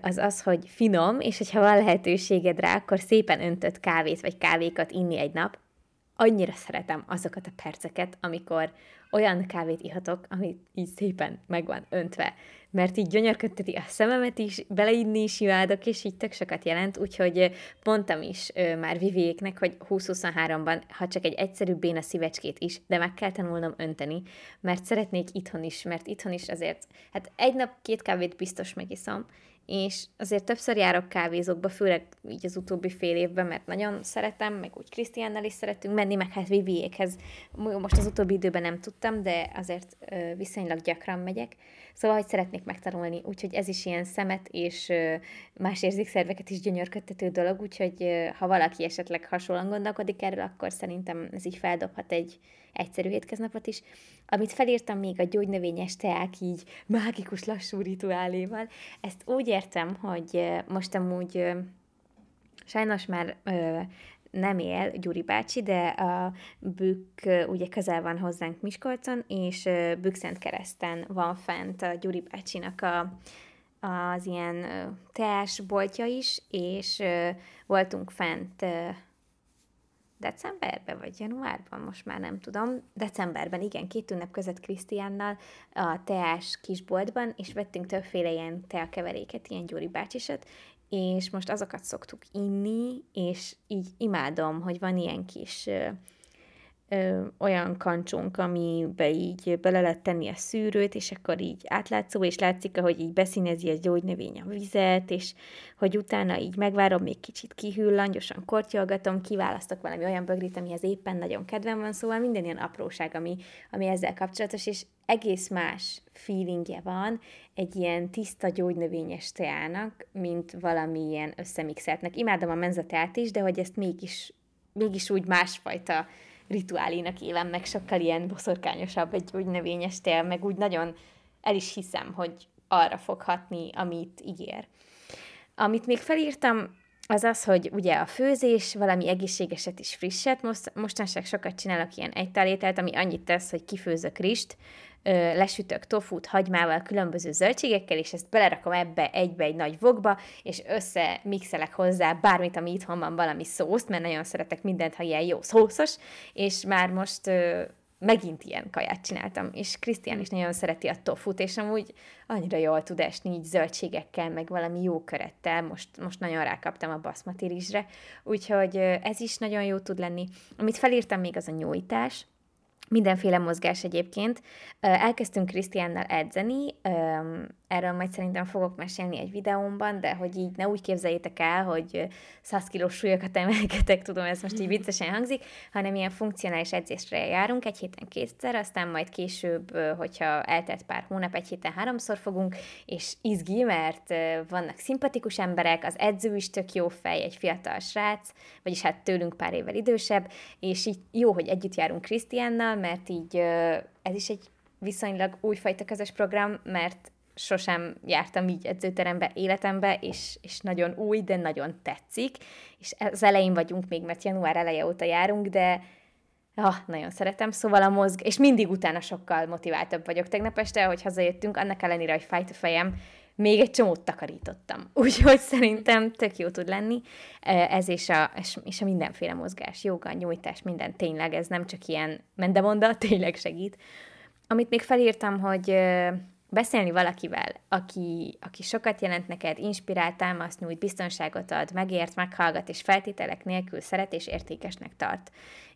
az az, hogy finom, és hogyha van lehetőséged rá, akkor szépen öntött kávét vagy kávékat inni egy nap. Annyira szeretem azokat a perceket, amikor olyan kávét ihatok, amit így szépen meg van öntve mert így gyönyörködteti a szememet is, beleidni is imádok, és így tök sokat jelent, úgyhogy mondtam is már Viviéknek, hogy 2023-ban, ha csak egy egyszerű béna szívecskét is, de meg kell tanulnom önteni, mert szeretnék itthon is, mert itthon is azért, hát egy nap két kávét biztos megiszom, és azért többször járok kávézókba, főleg így az utóbbi fél évben, mert nagyon szeretem, meg úgy Krisztiánnal is szeretünk menni, meg hát Viviékhez most az utóbbi időben nem tudtam, de azért viszonylag gyakran megyek. Szóval, hogy szeretnék megtanulni, úgyhogy ez is ilyen szemet és más érzékszerveket is gyönyörködtető dolog, úgyhogy ha valaki esetleg hasonlóan gondolkodik erről, akkor szerintem ez így feldobhat egy egyszerű hétköznapot is. Amit felírtam még a gyógynövényes teák így mágikus lassú rituáléval, ezt úgy értem, hogy most amúgy sajnos már nem él Gyuri bácsi, de a Bükk ugye közel van hozzánk Miskolcon, és Bükkszent kereszten van fent a Gyuri bácsinak a, az ilyen teásboltja is, és voltunk fent decemberben vagy januárban, most már nem tudom, decemberben, igen, két ünnep között Krisztiánnal a teás kisboltban, és vettünk többféle ilyen teakeveréket, ilyen Gyuri bácsisat, és most azokat szoktuk inni, és így imádom, hogy van ilyen kis ö, olyan kancsunk, amibe így bele lehet tenni a szűrőt, és akkor így átlátszó, és látszik, hogy így beszínezi a gyógynövény a vizet, és hogy utána így megvárom, még kicsit kihűl, langyosan kortyolgatom, kiválasztok valami olyan bögrit, amihez éppen nagyon kedvem van, szóval minden ilyen apróság, ami, ami ezzel kapcsolatos, és egész más feelingje van egy ilyen tiszta gyógynövényes teának, mint valami ilyen összemixeltnek. Imádom a menzateát is, de hogy ezt mégis, mégis úgy másfajta rituálénak élem meg, sokkal ilyen boszorkányosabb egy gyógynövényes tea, meg úgy nagyon el is hiszem, hogy arra fog hatni, amit ígér. Amit még felírtam, az az, hogy ugye a főzés, valami egészségeset is frisset, most, mostanság sokat csinálok ilyen egytálételt, ami annyit tesz, hogy kifőzök rist, lesütök tofut hagymával, különböző zöldségekkel, és ezt belerakom ebbe egybe egy nagy vokba, és összemixelek hozzá bármit, ami itthon van, valami szószt, mert nagyon szeretek mindent, ha ilyen jó szószos, és már most megint ilyen kaját csináltam, és Krisztián is nagyon szereti a tofut, és amúgy annyira jól tud esni így zöldségekkel, meg valami jó körettel, most, most nagyon rákaptam a baszmati rizsre, úgyhogy ez is nagyon jó tud lenni. Amit felírtam még az a nyújtás, mindenféle mozgás egyébként. Elkezdtünk Krisztiánnal edzeni, erről majd szerintem fogok mesélni egy videómban, de hogy így ne úgy képzeljétek el, hogy 100 kilós súlyokat emelgetek, tudom, ez most így viccesen hangzik, hanem ilyen funkcionális edzésre járunk egy héten kétszer, aztán majd később, hogyha eltelt pár hónap, egy héten háromszor fogunk, és izgi, mert vannak szimpatikus emberek, az edző is tök jó fej, egy fiatal srác, vagyis hát tőlünk pár évvel idősebb, és így jó, hogy együtt járunk Krisztiánnal, mert így ez is egy viszonylag újfajta közös program, mert sosem jártam így edzőterembe életembe, és, és nagyon új, de nagyon tetszik, és az elején vagyunk még, mert január eleje óta járunk, de ah, nagyon szeretem, szóval a mozg, és mindig utána sokkal motiváltabb vagyok. Tegnap este, ahogy hazajöttünk, annak ellenére, hogy fájt a fejem, még egy csomót takarítottam. Úgyhogy szerintem tök jó tud lenni ez és a, és a mindenféle mozgás, joga, nyújtás, minden tényleg, ez nem csak ilyen mendemonda, tényleg segít. Amit még felírtam, hogy beszélni valakivel, aki, aki sokat jelent neked, inspirál, támaszt nyújt, biztonságot ad, megért, meghallgat, és feltételek nélkül szeret és értékesnek tart.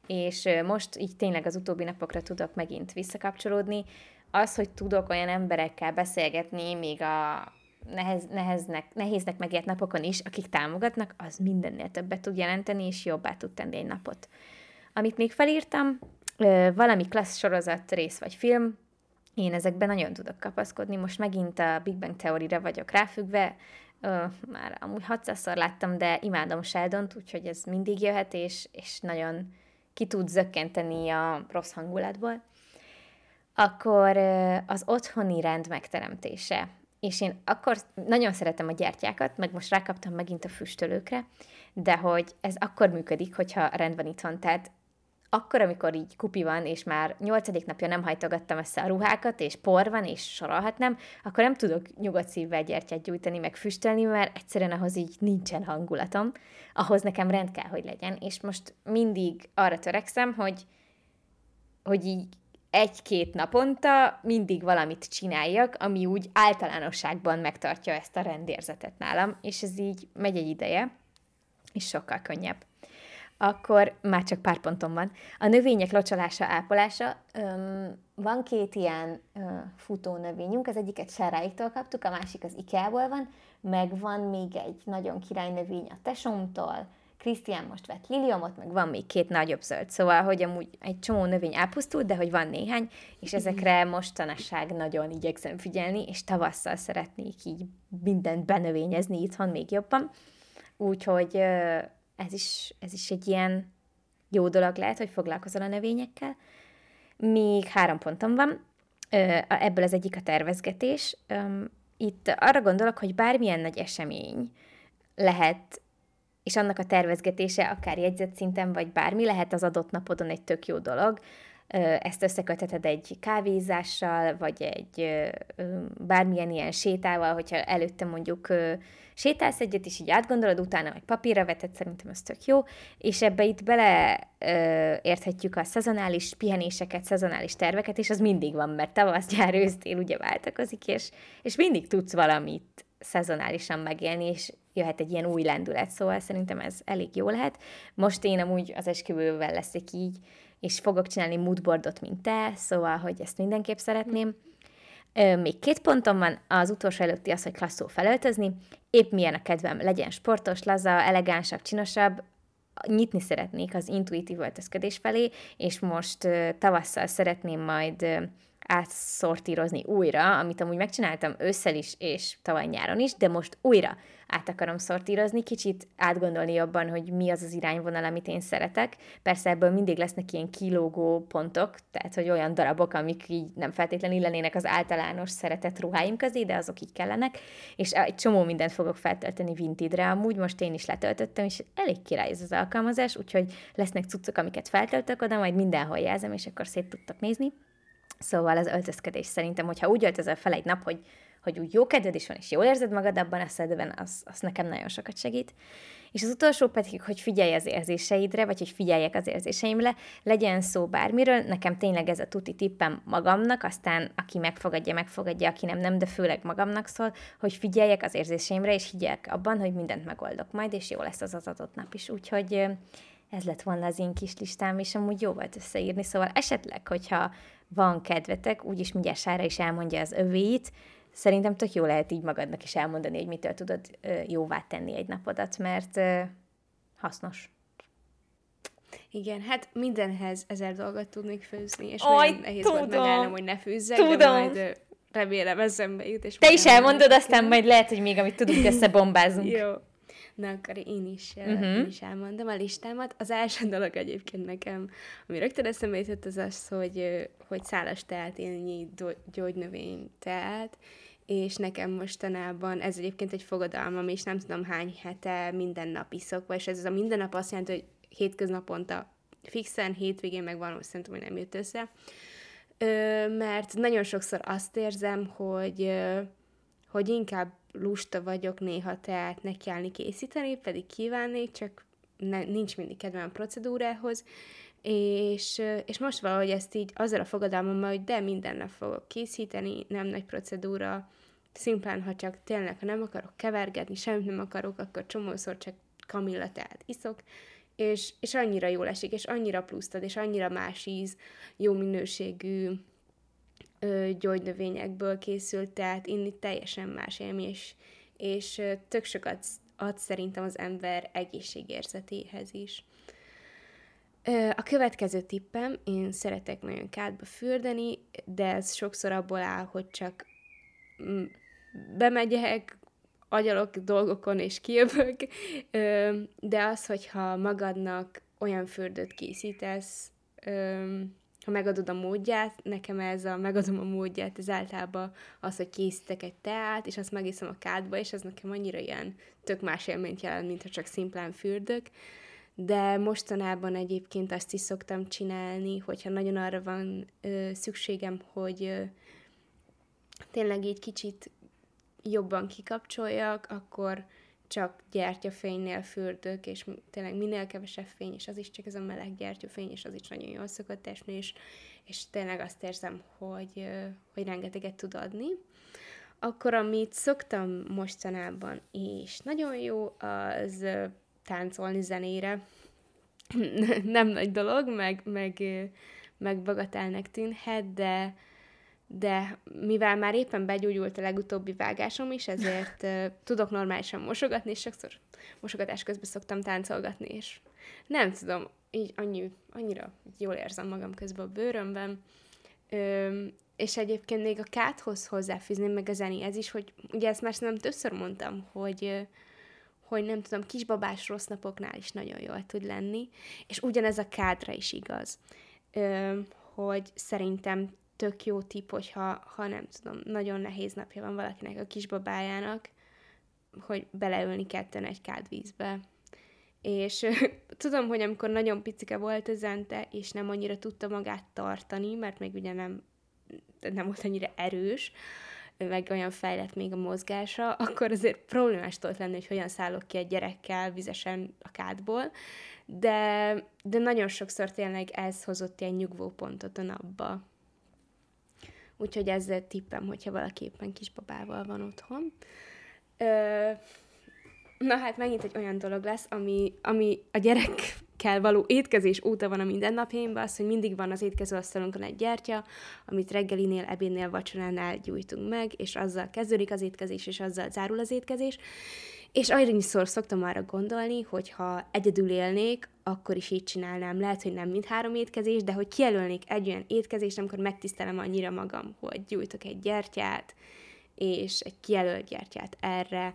És most így tényleg az utóbbi napokra tudok megint visszakapcsolódni. Az, hogy tudok olyan emberekkel beszélgetni, még a nehez, neheznek, nehéznek megért napokon is, akik támogatnak, az mindennél többet tud jelenteni, és jobbá tud tenni egy napot. Amit még felírtam, valami klassz sorozat, rész vagy film, én ezekben nagyon tudok kapaszkodni. Most megint a Big Bang Theory-re vagyok ráfüggve, Ö, már amúgy 600-szor láttam, de imádom sheldon úgyhogy ez mindig jöhet, és, és nagyon ki tud zökkenteni a rossz hangulatból. Akkor az otthoni rend megteremtése. És én akkor nagyon szeretem a gyertyákat, meg most rákaptam megint a füstölőkre, de hogy ez akkor működik, hogyha rend van itthon. Tehát akkor, amikor így kupi van, és már nyolcadik napja nem hajtogattam össze a ruhákat, és por van, és sorolhatnám, akkor nem tudok nyugodt szívvel gyertyát gyújtani, meg füstölni, mert egyszerűen ahhoz így nincsen hangulatom. Ahhoz nekem rend kell, hogy legyen. És most mindig arra törekszem, hogy, hogy így egy-két naponta mindig valamit csináljak, ami úgy általánosságban megtartja ezt a rendérzetet nálam, és ez így megy egy ideje, és sokkal könnyebb akkor már csak pár pontom van. A növények locsolása, ápolása. Öm, van két ilyen ö, futó növényünk, az egyiket Seráiktól kaptuk, a másik az IKEA-ból van, meg van még egy nagyon király növény a tesómtól, Krisztián most vett liliomot, meg van még két nagyobb zöld, szóval, hogy amúgy egy csomó növény elpusztult, de hogy van néhány, és ezekre mostanasság nagyon igyekszem figyelni, és tavasszal szeretnék így mindent benövényezni itthon még jobban. Úgyhogy ez is, ez is egy ilyen jó dolog lehet, hogy foglalkozol a növényekkel. Még három pontom van. Ebből az egyik a tervezgetés. Itt arra gondolok, hogy bármilyen nagy esemény lehet, és annak a tervezgetése akár jegyzett szinten, vagy bármi lehet az adott napodon egy tök jó dolog. Ezt összekötheted egy kávézással, vagy egy bármilyen ilyen sétával, hogyha előtte mondjuk sétálsz egyet, és így átgondolod, utána meg papírra veted, szerintem ez tök jó, és ebbe itt bele érthetjük a szezonális pihenéseket, szezonális terveket, és az mindig van, mert tavasz, gyár, ősztél ugye váltakozik, és, és mindig tudsz valamit szezonálisan megélni, és jöhet egy ilyen új lendület, szóval szerintem ez elég jó lehet. Most én amúgy az esküvővel leszek így, és fogok csinálni moodboardot, mint te, szóval, hogy ezt mindenképp szeretném. Még két pontom van, az utolsó előtti az, hogy klasszul felöltözni, épp milyen a kedvem, legyen sportos, laza, elegánsabb, csinosabb, nyitni szeretnék az intuitív öltözködés felé, és most tavasszal szeretném majd átszortírozni újra, amit amúgy megcsináltam ősszel is, és tavaly nyáron is, de most újra át akarom szortírozni, kicsit átgondolni jobban, hogy mi az az irányvonal, amit én szeretek. Persze ebből mindig lesznek ilyen kilógó pontok, tehát hogy olyan darabok, amik így nem feltétlenül lennének az általános szeretett ruháim közé, de azok így kellenek, és egy csomó mindent fogok feltölteni Vinted-re amúgy, most én is letöltöttem, és elég király ez az alkalmazás, úgyhogy lesznek cuccok, amiket feltöltök oda, majd mindenhol jelzem, és akkor szét tudtok nézni. Szóval az öltözködés szerintem, hogyha úgy öltözöl fel egy nap, hogy, hogy úgy jó kedved is van, és jól érzed magad abban a szedben, az, az nekem nagyon sokat segít. És az utolsó pedig, hogy figyelj az érzéseidre, vagy hogy figyeljek az érzéseimre, legyen szó bármiről, nekem tényleg ez a tuti tippem magamnak, aztán aki megfogadja, megfogadja, aki nem, nem, de főleg magamnak szól, hogy figyeljek az érzéseimre, és higgyek abban, hogy mindent megoldok majd, és jó lesz az az adott nap is. Úgyhogy ez lett volna az én kis listám, és amúgy jó volt összeírni, szóval esetleg, hogyha van kedvetek, úgyis mindjárt Sára is elmondja az övéit, szerintem tök jó lehet így magadnak is elmondani, hogy mitől tudod jóvá tenni egy napodat, mert hasznos. Igen, hát mindenhez ezer dolgot tudnék főzni, és Aj, nagyon nehéz tudom. volt megállnom, hogy ne fűzzek, tudom. de majd remélem eszembe jut. És Te is elmondod, aztán majd lehet, hogy még amit tudunk, összebombázunk. jó. Na, akkor én is, uh-huh. én is elmondom a listámat. Az első dolog egyébként nekem, ami rögtön eszembe jutott, az az, hogy, hogy szálas teát élnyi gyógynövény teát, és nekem mostanában ez egyébként egy fogadalmam, és nem tudom hány hete minden nap iszok, és ez a minden nap azt jelenti, hogy hétköznaponta fixen, hétvégén meg van, szerintem, hogy nem jött össze. Ö, mert nagyon sokszor azt érzem, hogy, hogy inkább lusta vagyok néha teát nekiállni készíteni, pedig kívánnék, csak ne, nincs mindig kedvem a procedúrához, és, és most valahogy ezt így azzal a fogadalmammal, hogy de minden nap fogok készíteni, nem nagy procedúra, szimplán, ha csak tényleg, ha nem akarok kevergetni, semmit nem akarok, akkor csomószor csak kamilla teát iszok, és, és annyira jól esik, és annyira plusztad, és annyira más íz, jó minőségű ö, gyógynövényekből készült, tehát inni teljesen más élmény, és, és tök sokat ad szerintem az ember egészségérzetéhez is. A következő tippem, én szeretek nagyon kádba fürdeni, de ez sokszor abból áll, hogy csak mm, bemegyek, agyalok dolgokon és kijövök, de az, hogyha magadnak olyan fürdőt készítesz, ha megadod a módját, nekem ez a megadom a módját, ez általában az, hogy készítek egy teát, és azt megiszom a kádba, és ez nekem annyira ilyen tök más élményt jelent, mint csak szimplán fürdök. De mostanában egyébként azt is szoktam csinálni, hogyha nagyon arra van ö, szükségem, hogy ö, tényleg így kicsit jobban kikapcsoljak, akkor csak gyertyafénynél fürdök, és tényleg minél kevesebb fény, és az is csak ez a meleg gyertyafény, és az is nagyon jól szokott esni, és, és tényleg azt érzem, hogy, hogy rengeteget tud adni. Akkor, amit szoktam mostanában, és nagyon jó, az táncolni zenére. Nem nagy dolog, meg, meg, meg bagatelnek tűnhet, de de mivel már éppen begyógyult a legutóbbi vágásom is, ezért uh, tudok normálisan mosogatni, és sokszor mosogatás közben szoktam táncolgatni, és nem tudom, így annyi, annyira jól érzem magam közben a bőrömben. Ö, és egyébként még a káthoz hozzáfűzném meg a zenéhez is, hogy ugye ezt már nem többször mondtam, hogy hogy nem tudom, kisbabás rossz napoknál is nagyon jól tud lenni, és ugyanez a kádra is igaz, ö, hogy szerintem tök jó tipp, hogyha ha nem tudom, nagyon nehéz napja van valakinek a kisbabájának, hogy beleülni ketten egy kádvízbe. És tudom, hogy amikor nagyon picike volt a zente, és nem annyira tudta magát tartani, mert még ugye nem, nem volt annyira erős, meg olyan fejlett még a mozgása, akkor azért problémás tudott lenni, hogy hogyan szállok ki egy gyerekkel vizesen a kádból, de, de nagyon sokszor tényleg ez hozott ilyen nyugvópontot a napba. Úgyhogy ez tippem, hogyha valaki éppen kisbabával van otthon. Ö, na hát megint egy olyan dolog lesz, ami, ami a gyerekkel való étkezés óta van a mindennapjaimban, az, hogy mindig van az étkezőasztalunkon egy gyertya, amit reggelinél, ebédnél, vacsoránál gyújtunk meg, és azzal kezdődik az étkezés, és azzal zárul az étkezés. És annyiszor szoktam arra gondolni, hogy ha egyedül élnék, akkor is így csinálnám. Lehet, hogy nem mind három étkezés, de hogy kijelölnék egy olyan étkezést, amikor megtisztelem annyira magam, hogy gyújtok egy gyertyát, és egy kijelölt gyertyát erre,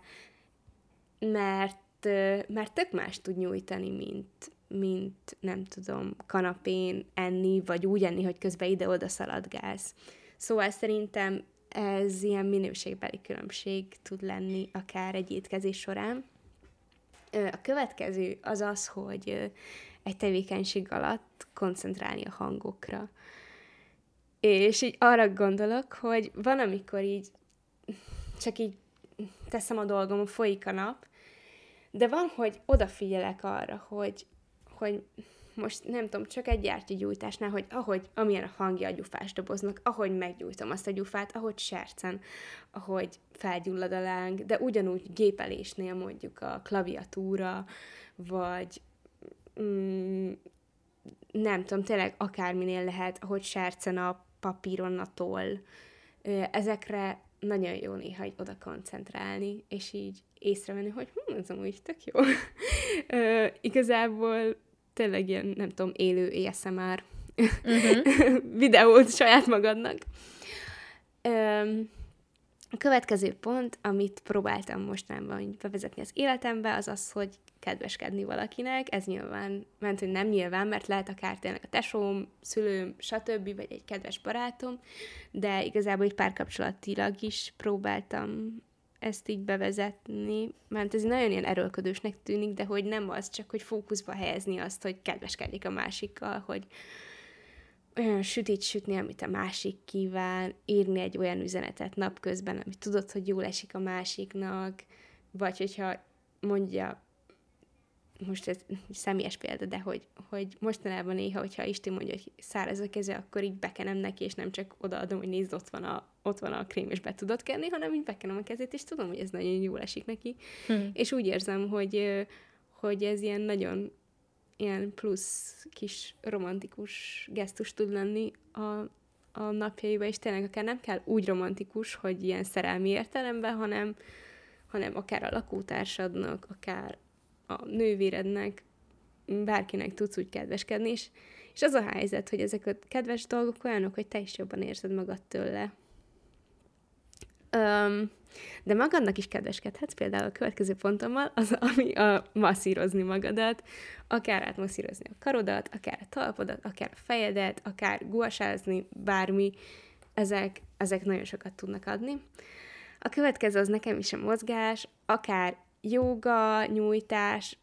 mert, mert tök más tud nyújtani, mint, mint nem tudom, kanapén enni, vagy úgy enni, hogy közben ide-oda szaladgálsz. Szóval szerintem ez ilyen minőségbeli különbség tud lenni akár egy étkezés során. A következő az az, hogy egy tevékenység alatt koncentrálni a hangokra. És így arra gondolok, hogy van, amikor így csak így teszem a dolgom, folyik a nap, de van, hogy odafigyelek arra, hogy, hogy most nem tudom, csak egy gyújtásnál, hogy ahogy, amilyen a hangja a gyufás doboznak, ahogy meggyújtom azt a gyufát, ahogy sercen, ahogy felgyullad a láng, de ugyanúgy gépelésnél mondjuk a klaviatúra, vagy mm, nem tudom, tényleg akárminél lehet, ahogy sercen a papíron a toll. Ezekre nagyon jó néha hogy oda koncentrálni, és így észrevenni, hogy hm, ez amúgy tök jó. Ö, igazából tényleg ilyen, nem tudom, élő ASMR uh-huh. videót saját magadnak. Ö, a következő pont, amit próbáltam mostanában bevezetni az életembe, az az, hogy kedveskedni valakinek. Ez nyilván, ment, hogy nem nyilván, mert lehet akár tényleg a tesóm, szülőm, stb., vagy egy kedves barátom, de igazából egy párkapcsolatilag is próbáltam ezt így bevezetni, mert ez nagyon ilyen erőlködősnek tűnik, de hogy nem az, csak hogy fókuszba helyezni azt, hogy kedveskedjék a másikkal, hogy olyan sütít sütni, amit a másik kíván, írni egy olyan üzenetet napközben, amit tudod, hogy jól esik a másiknak, vagy hogyha mondja, most ez személyes példa, de hogy, hogy mostanában néha, hogyha Isti mondja, hogy száraz a keze, akkor így bekenem neki, és nem csak odaadom, hogy nézd, ott van a, ott van a krém, és be tudod kenni, hanem így bekenem a kezét, és tudom, hogy ez nagyon jól esik neki. Hmm. És úgy érzem, hogy, hogy ez ilyen nagyon ilyen plusz kis romantikus gesztus tud lenni a, a napjaiba, és tényleg akár nem kell úgy romantikus, hogy ilyen szerelmi értelemben, hanem, hanem akár a lakótársadnak, akár a nővérednek, bárkinek tudsz úgy kedveskedni, és, és az a helyzet, hogy ezek a kedves dolgok olyanok, hogy te is jobban érzed magad tőle. Um, de magadnak is kedveskedhetsz, például a következő pontommal, az, ami a masszírozni magadat, akár átmasszírozni a karodat, akár a talpodat, akár a fejedet, akár guasázni, bármi, ezek, ezek nagyon sokat tudnak adni. A következő az nekem is a mozgás, akár joga, nyújtás,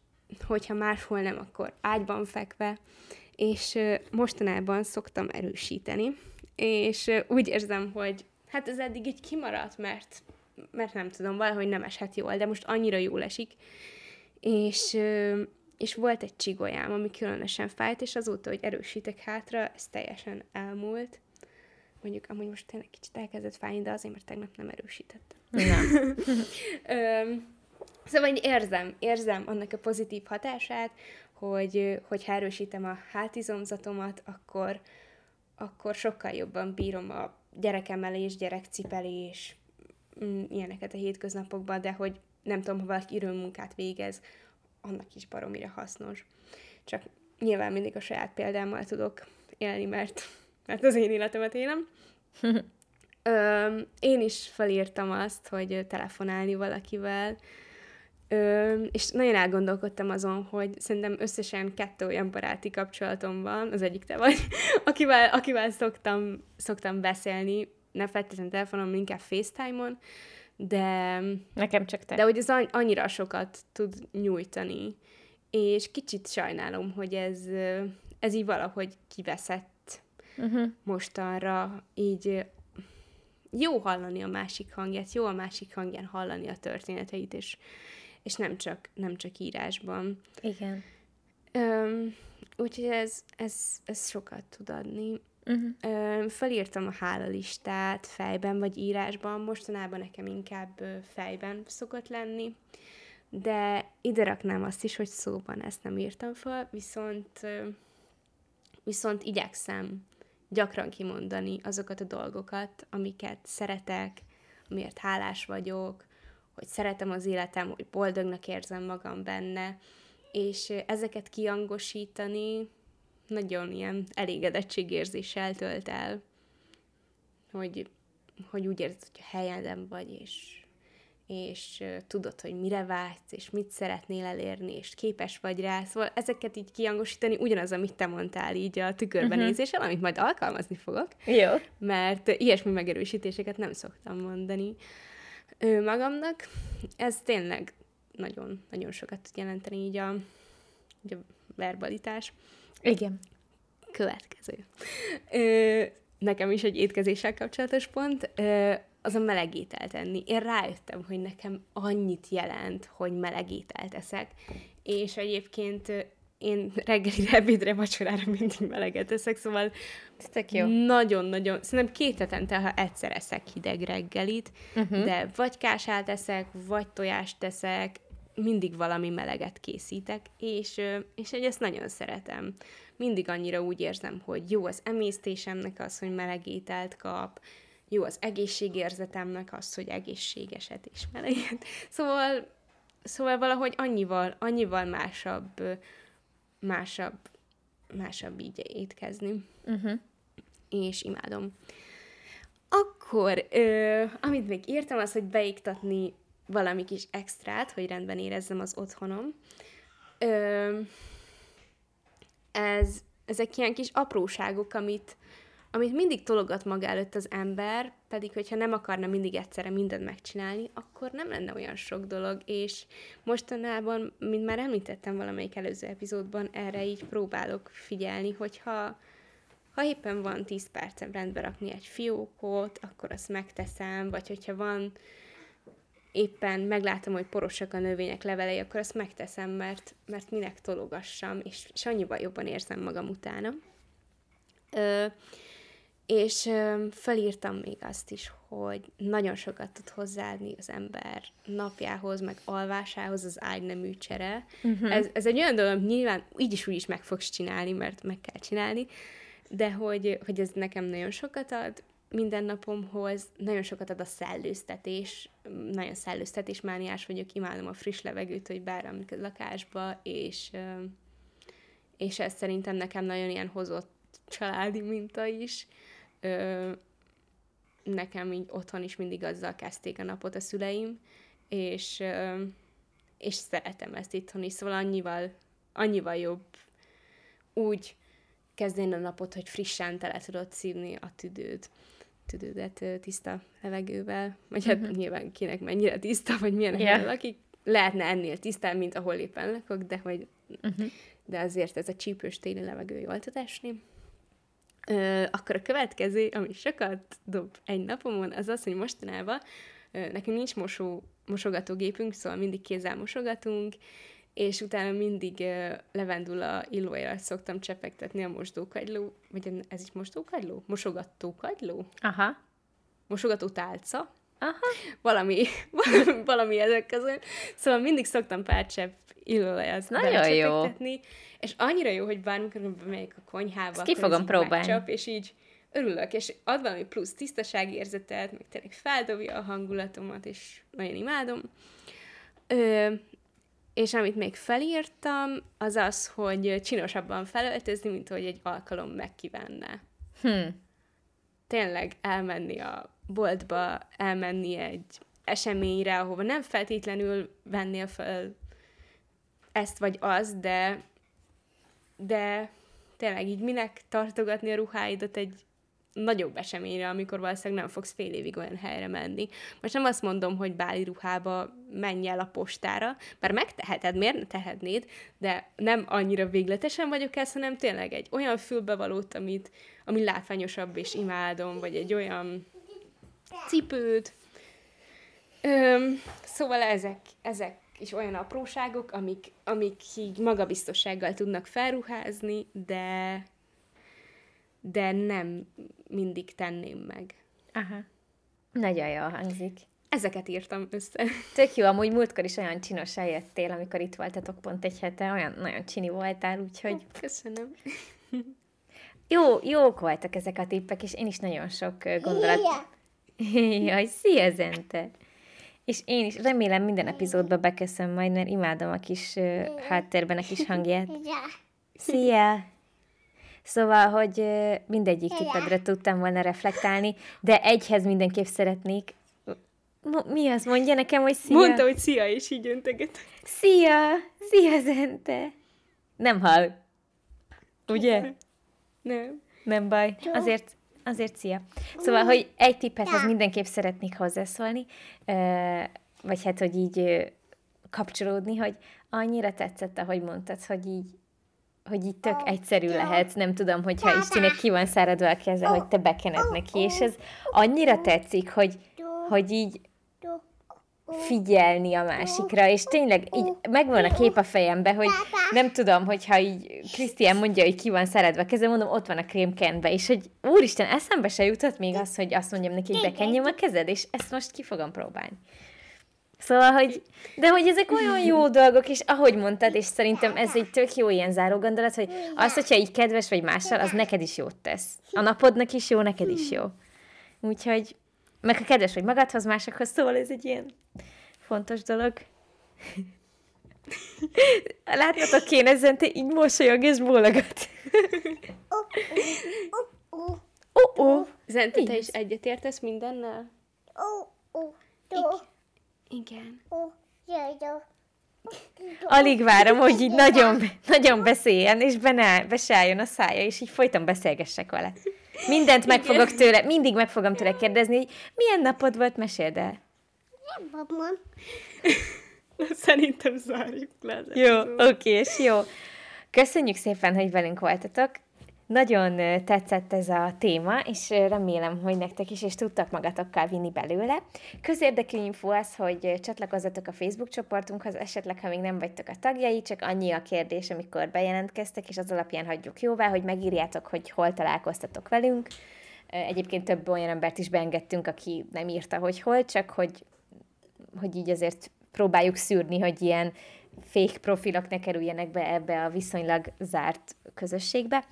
hogyha máshol nem, akkor ágyban fekve, és mostanában szoktam erősíteni, és úgy érzem, hogy hát ez eddig így kimaradt, mert, mert nem tudom, valahogy nem eshet jól, de most annyira jól esik, és, és volt egy csigolyám, ami különösen fájt, és azóta, hogy erősítek hátra, ez teljesen elmúlt. Mondjuk, amúgy most tényleg kicsit elkezdett fájni, de azért, mert tegnap nem erősítettem. Nem. Szóval így érzem, érzem annak a pozitív hatását, hogy, hogy erősítem a hátizomzatomat, akkor, akkor sokkal jobban bírom a gyerekemelés, gyerekcipelés, mm, ilyeneket a hétköznapokban, de hogy nem tudom, ha valaki munkát végez, annak is baromira hasznos. Csak nyilván mindig a saját példámmal tudok élni, mert, mert az én életemet élem. Ö, én is felírtam azt, hogy telefonálni valakivel, Ö, és nagyon elgondolkodtam azon, hogy szerintem összesen kettő olyan baráti kapcsolatom van, az egyik te vagy, akivel, akivel szoktam, szoktam beszélni, ne feltétlenül telefonon, inkább FaceTime-on, de... Nekem csak te. De hogy ez annyira sokat tud nyújtani, és kicsit sajnálom, hogy ez, ez így valahogy kiveszett uh-huh. mostanra, így jó hallani a másik hangját, jó a másik hangján hallani a történeteit, és, és nem, csak, nem csak írásban. Igen. Um, úgyhogy ez, ez, ez sokat tud adni. Uh-huh. Felírtam a hálalistát fejben vagy írásban, mostanában nekem inkább fejben szokott lenni, de ide raknám azt is, hogy szóban ezt nem írtam fel, viszont, viszont igyekszem gyakran kimondani azokat a dolgokat, amiket szeretek, amiért hálás vagyok, hogy szeretem az életem, hogy boldognak érzem magam benne, és ezeket kiangosítani nagyon ilyen elégedettségérzéssel tölt el, hogy, hogy úgy érzed, hogy a helyeden vagy, és, és uh, tudod, hogy mire vágysz, és mit szeretnél elérni, és képes vagy rá. Szóval ezeket így kiangosítani, ugyanaz, amit te mondtál így a tükörbenézéssel, uh-huh. amit majd alkalmazni fogok. Jó. Mert ilyesmi megerősítéseket nem szoktam mondani ő magamnak. Ez tényleg nagyon, nagyon sokat tud jelenteni így a, így a verbalitás. Igen. Következő. Ö, nekem is egy étkezéssel kapcsolatos pont, ö, az a meleg ételt enni. Én rájöttem, hogy nekem annyit jelent, hogy meleg ételt eszek, és egyébként én reggelire, ebédre, vacsorára mindig meleget eszek, szóval. Nagyon-nagyon, szerintem két hetente, ha egyszer eszek hideg reggelit, uh-huh. de vagy kását eszek, vagy tojást teszek, mindig valami meleget készítek, és, és egy ezt nagyon szeretem. Mindig annyira úgy érzem, hogy jó az emésztésemnek az, hogy meleg ételt kap, jó az egészségérzetemnek az, hogy egészségeset és meleget. Szóval, szóval valahogy annyival, annyival másabb, másabb, másabb így étkezni. Uh-huh. És imádom. Akkor, ö, amit még írtam, az, hogy beiktatni valami kis extrát, hogy rendben érezzem az otthonom. Ö, ez, ezek ilyen kis apróságok, amit, amit mindig tologat maga előtt az ember, pedig hogyha nem akarna mindig egyszerre mindent megcsinálni, akkor nem lenne olyan sok dolog, és mostanában, mint már említettem valamelyik előző epizódban, erre így próbálok figyelni, hogyha ha éppen van 10 percem rendbe rakni egy fiókot, akkor azt megteszem, vagy hogyha van éppen meglátom, hogy porosak a növények levelei, akkor azt megteszem, mert, mert minek tologassam, és, és annyiban jobban érzem magam utána. Ö, és felírtam még azt is, hogy nagyon sokat tud hozzáadni az ember napjához, meg alvásához az ágynemű csere. Uh-huh. Ez, ez egy olyan dolog, nyilván így is úgy is meg fogsz csinálni, mert meg kell csinálni, de hogy, hogy ez nekem nagyon sokat ad, mindennapomhoz nagyon sokat ad a szellőztetés, nagyon szellőztetésmániás vagyok, imádom a friss levegőt, hogy a lakásba, és, és ez szerintem nekem nagyon ilyen hozott családi minta is. Nekem így otthon is mindig azzal kezdték a napot a szüleim, és, és szeretem ezt itthon is, szóval annyival, annyival jobb úgy kezdeni a napot, hogy frissen tele tudod szívni a tüdőt tüdődet tiszta levegővel, vagy hát uh-huh. nyilván kinek mennyire tiszta, vagy milyen yeah. helyen lakik. Lehetne ennél tisztán, mint ahol éppen lakok, de hogy uh-huh. de azért ez a csípős téli levegő jól tud esni. Ö, akkor a következő, ami sokat dob egy napomon, az az, hogy mostanában ö, nekünk nincs mosó, mosogatógépünk, szóval mindig kézzel mosogatunk, és utána mindig uh, levendula illójára szoktam csepegtetni a mosdókagyló, vagy ez is mosdókagyló? Mosogatókagyló? Aha. Mosogató tálca. Aha. Valami, valami, valami ezek közül. Szóval mindig szoktam pár csepp illóolajat Nagyon jó. És annyira jó, hogy bármikor bemegyek a konyhába, Ezt ki fogom próbálni. Megcsap, és így örülök, és ad valami plusz tisztaságérzetet, meg tényleg feldobja a hangulatomat, és nagyon imádom. Ö, és amit még felírtam, az az, hogy csinosabban felöltözni, mint hogy egy alkalom megkívánná. Hm. Tényleg elmenni a boltba, elmenni egy eseményre, ahova nem feltétlenül vennél fel ezt vagy az, de, de tényleg így minek tartogatni a ruháidat egy nagyobb eseményre, amikor valószínűleg nem fogsz fél évig olyan helyre menni. Most nem azt mondom, hogy báli ruhába menj el a postára, mert megteheted, miért ne tehetnéd, de nem annyira végletesen vagyok ez, hanem tényleg egy olyan fülbevalót, amit, ami látványosabb és imádom, vagy egy olyan cipőt. Öm, szóval ezek, ezek is olyan apróságok, amik, amik így magabiztossággal tudnak felruházni, de de nem mindig tenném meg. Aha. Nagyon jól hangzik. Ezeket írtam össze. Tök jó, amúgy múltkor is olyan csinos eljöttél, amikor itt voltatok pont egy hete, olyan nagyon csini voltál, úgyhogy... Köszönöm. Jó, jók voltak ezek a tippek, és én is nagyon sok gondolat... Jaj, szia, Zente! És én is remélem minden epizódba beköszön majd, mert imádom a kis uh, háttérben a kis hangját. Szia! Szóval, hogy mindegyik tippedre tudtam volna reflektálni, de egyhez mindenképp szeretnék. Mi az? Mondja nekem, hogy szia. Mondta, hogy szia, és így önteget. Szia! Szia, Zente! Nem hall. Ugye? Nem. Nem baj. Azért, azért szia. Szóval, hogy egy tippethez mindenképp szeretnék hozzászólni, vagy hát, hogy így kapcsolódni, hogy annyira tetszett, ahogy mondtad, hogy így hogy így tök egyszerű lehet, nem tudom, hogyha Istinek ki van száradva a keze, hogy te bekened neki, és ez annyira tetszik, hogy, hogy így figyelni a másikra, és tényleg így megvan a kép a fejembe, hogy nem tudom, hogyha így Krisztián mondja, hogy ki van száradva a keze, mondom, ott van a krémkenbe, és hogy úristen, eszembe se jutott még az, hogy azt mondjam neki, hogy bekenjem a kezed, és ezt most ki fogom próbálni. Szóval, hogy, de hogy ezek olyan jó dolgok, és ahogy mondtad, és szerintem ez egy tök jó ilyen záró gondolat, hogy az, hogyha így kedves vagy mással, az neked is jót tesz. A napodnak is jó, neked is jó. Úgyhogy, meg ha kedves vagy magadhoz, másokhoz, szóval ez egy ilyen fontos dolog. Láthatok kéne, Zente így mosolyog és bólogat. Oh, oh. Zente, te is egyetértesz mindennel? Oh, oh. Igen. Alig várom, hogy így nagyon, nagyon beszéljen, és benne, be se álljon a szája, és így folyton beszélgessek vele. Mindent meg fogok tőle, mindig meg fogom tőle kérdezni, hogy milyen napod volt, meséld el. Babam. Szerintem zárjuk le. Jó, oké, és jó. Köszönjük szépen, hogy velünk voltatok. Nagyon tetszett ez a téma, és remélem, hogy nektek is, és tudtak magatokkal vinni belőle. Közérdekű info az, hogy csatlakozzatok a Facebook csoportunkhoz, esetleg, ha még nem vagytok a tagjai, csak annyi a kérdés, amikor bejelentkeztek, és az alapján hagyjuk jóvá, hogy megírjátok, hogy hol találkoztatok velünk. Egyébként több olyan embert is beengedtünk, aki nem írta, hogy hol, csak hogy, hogy így azért próbáljuk szűrni, hogy ilyen fake profilok ne kerüljenek be ebbe a viszonylag zárt közösségbe.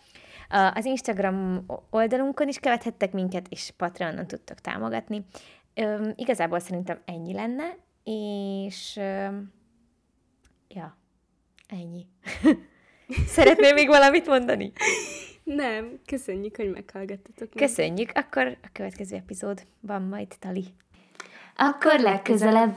Az Instagram oldalunkon is követhettek minket, és Patreonon tudtok támogatni. Üm, igazából szerintem ennyi lenne, és üm, ja, ennyi. Szeretnél még valamit mondani? Nem, köszönjük, hogy meghallgattatok. Köszönjük, akkor a következő epizódban majd Tali. Akkor legközelebb.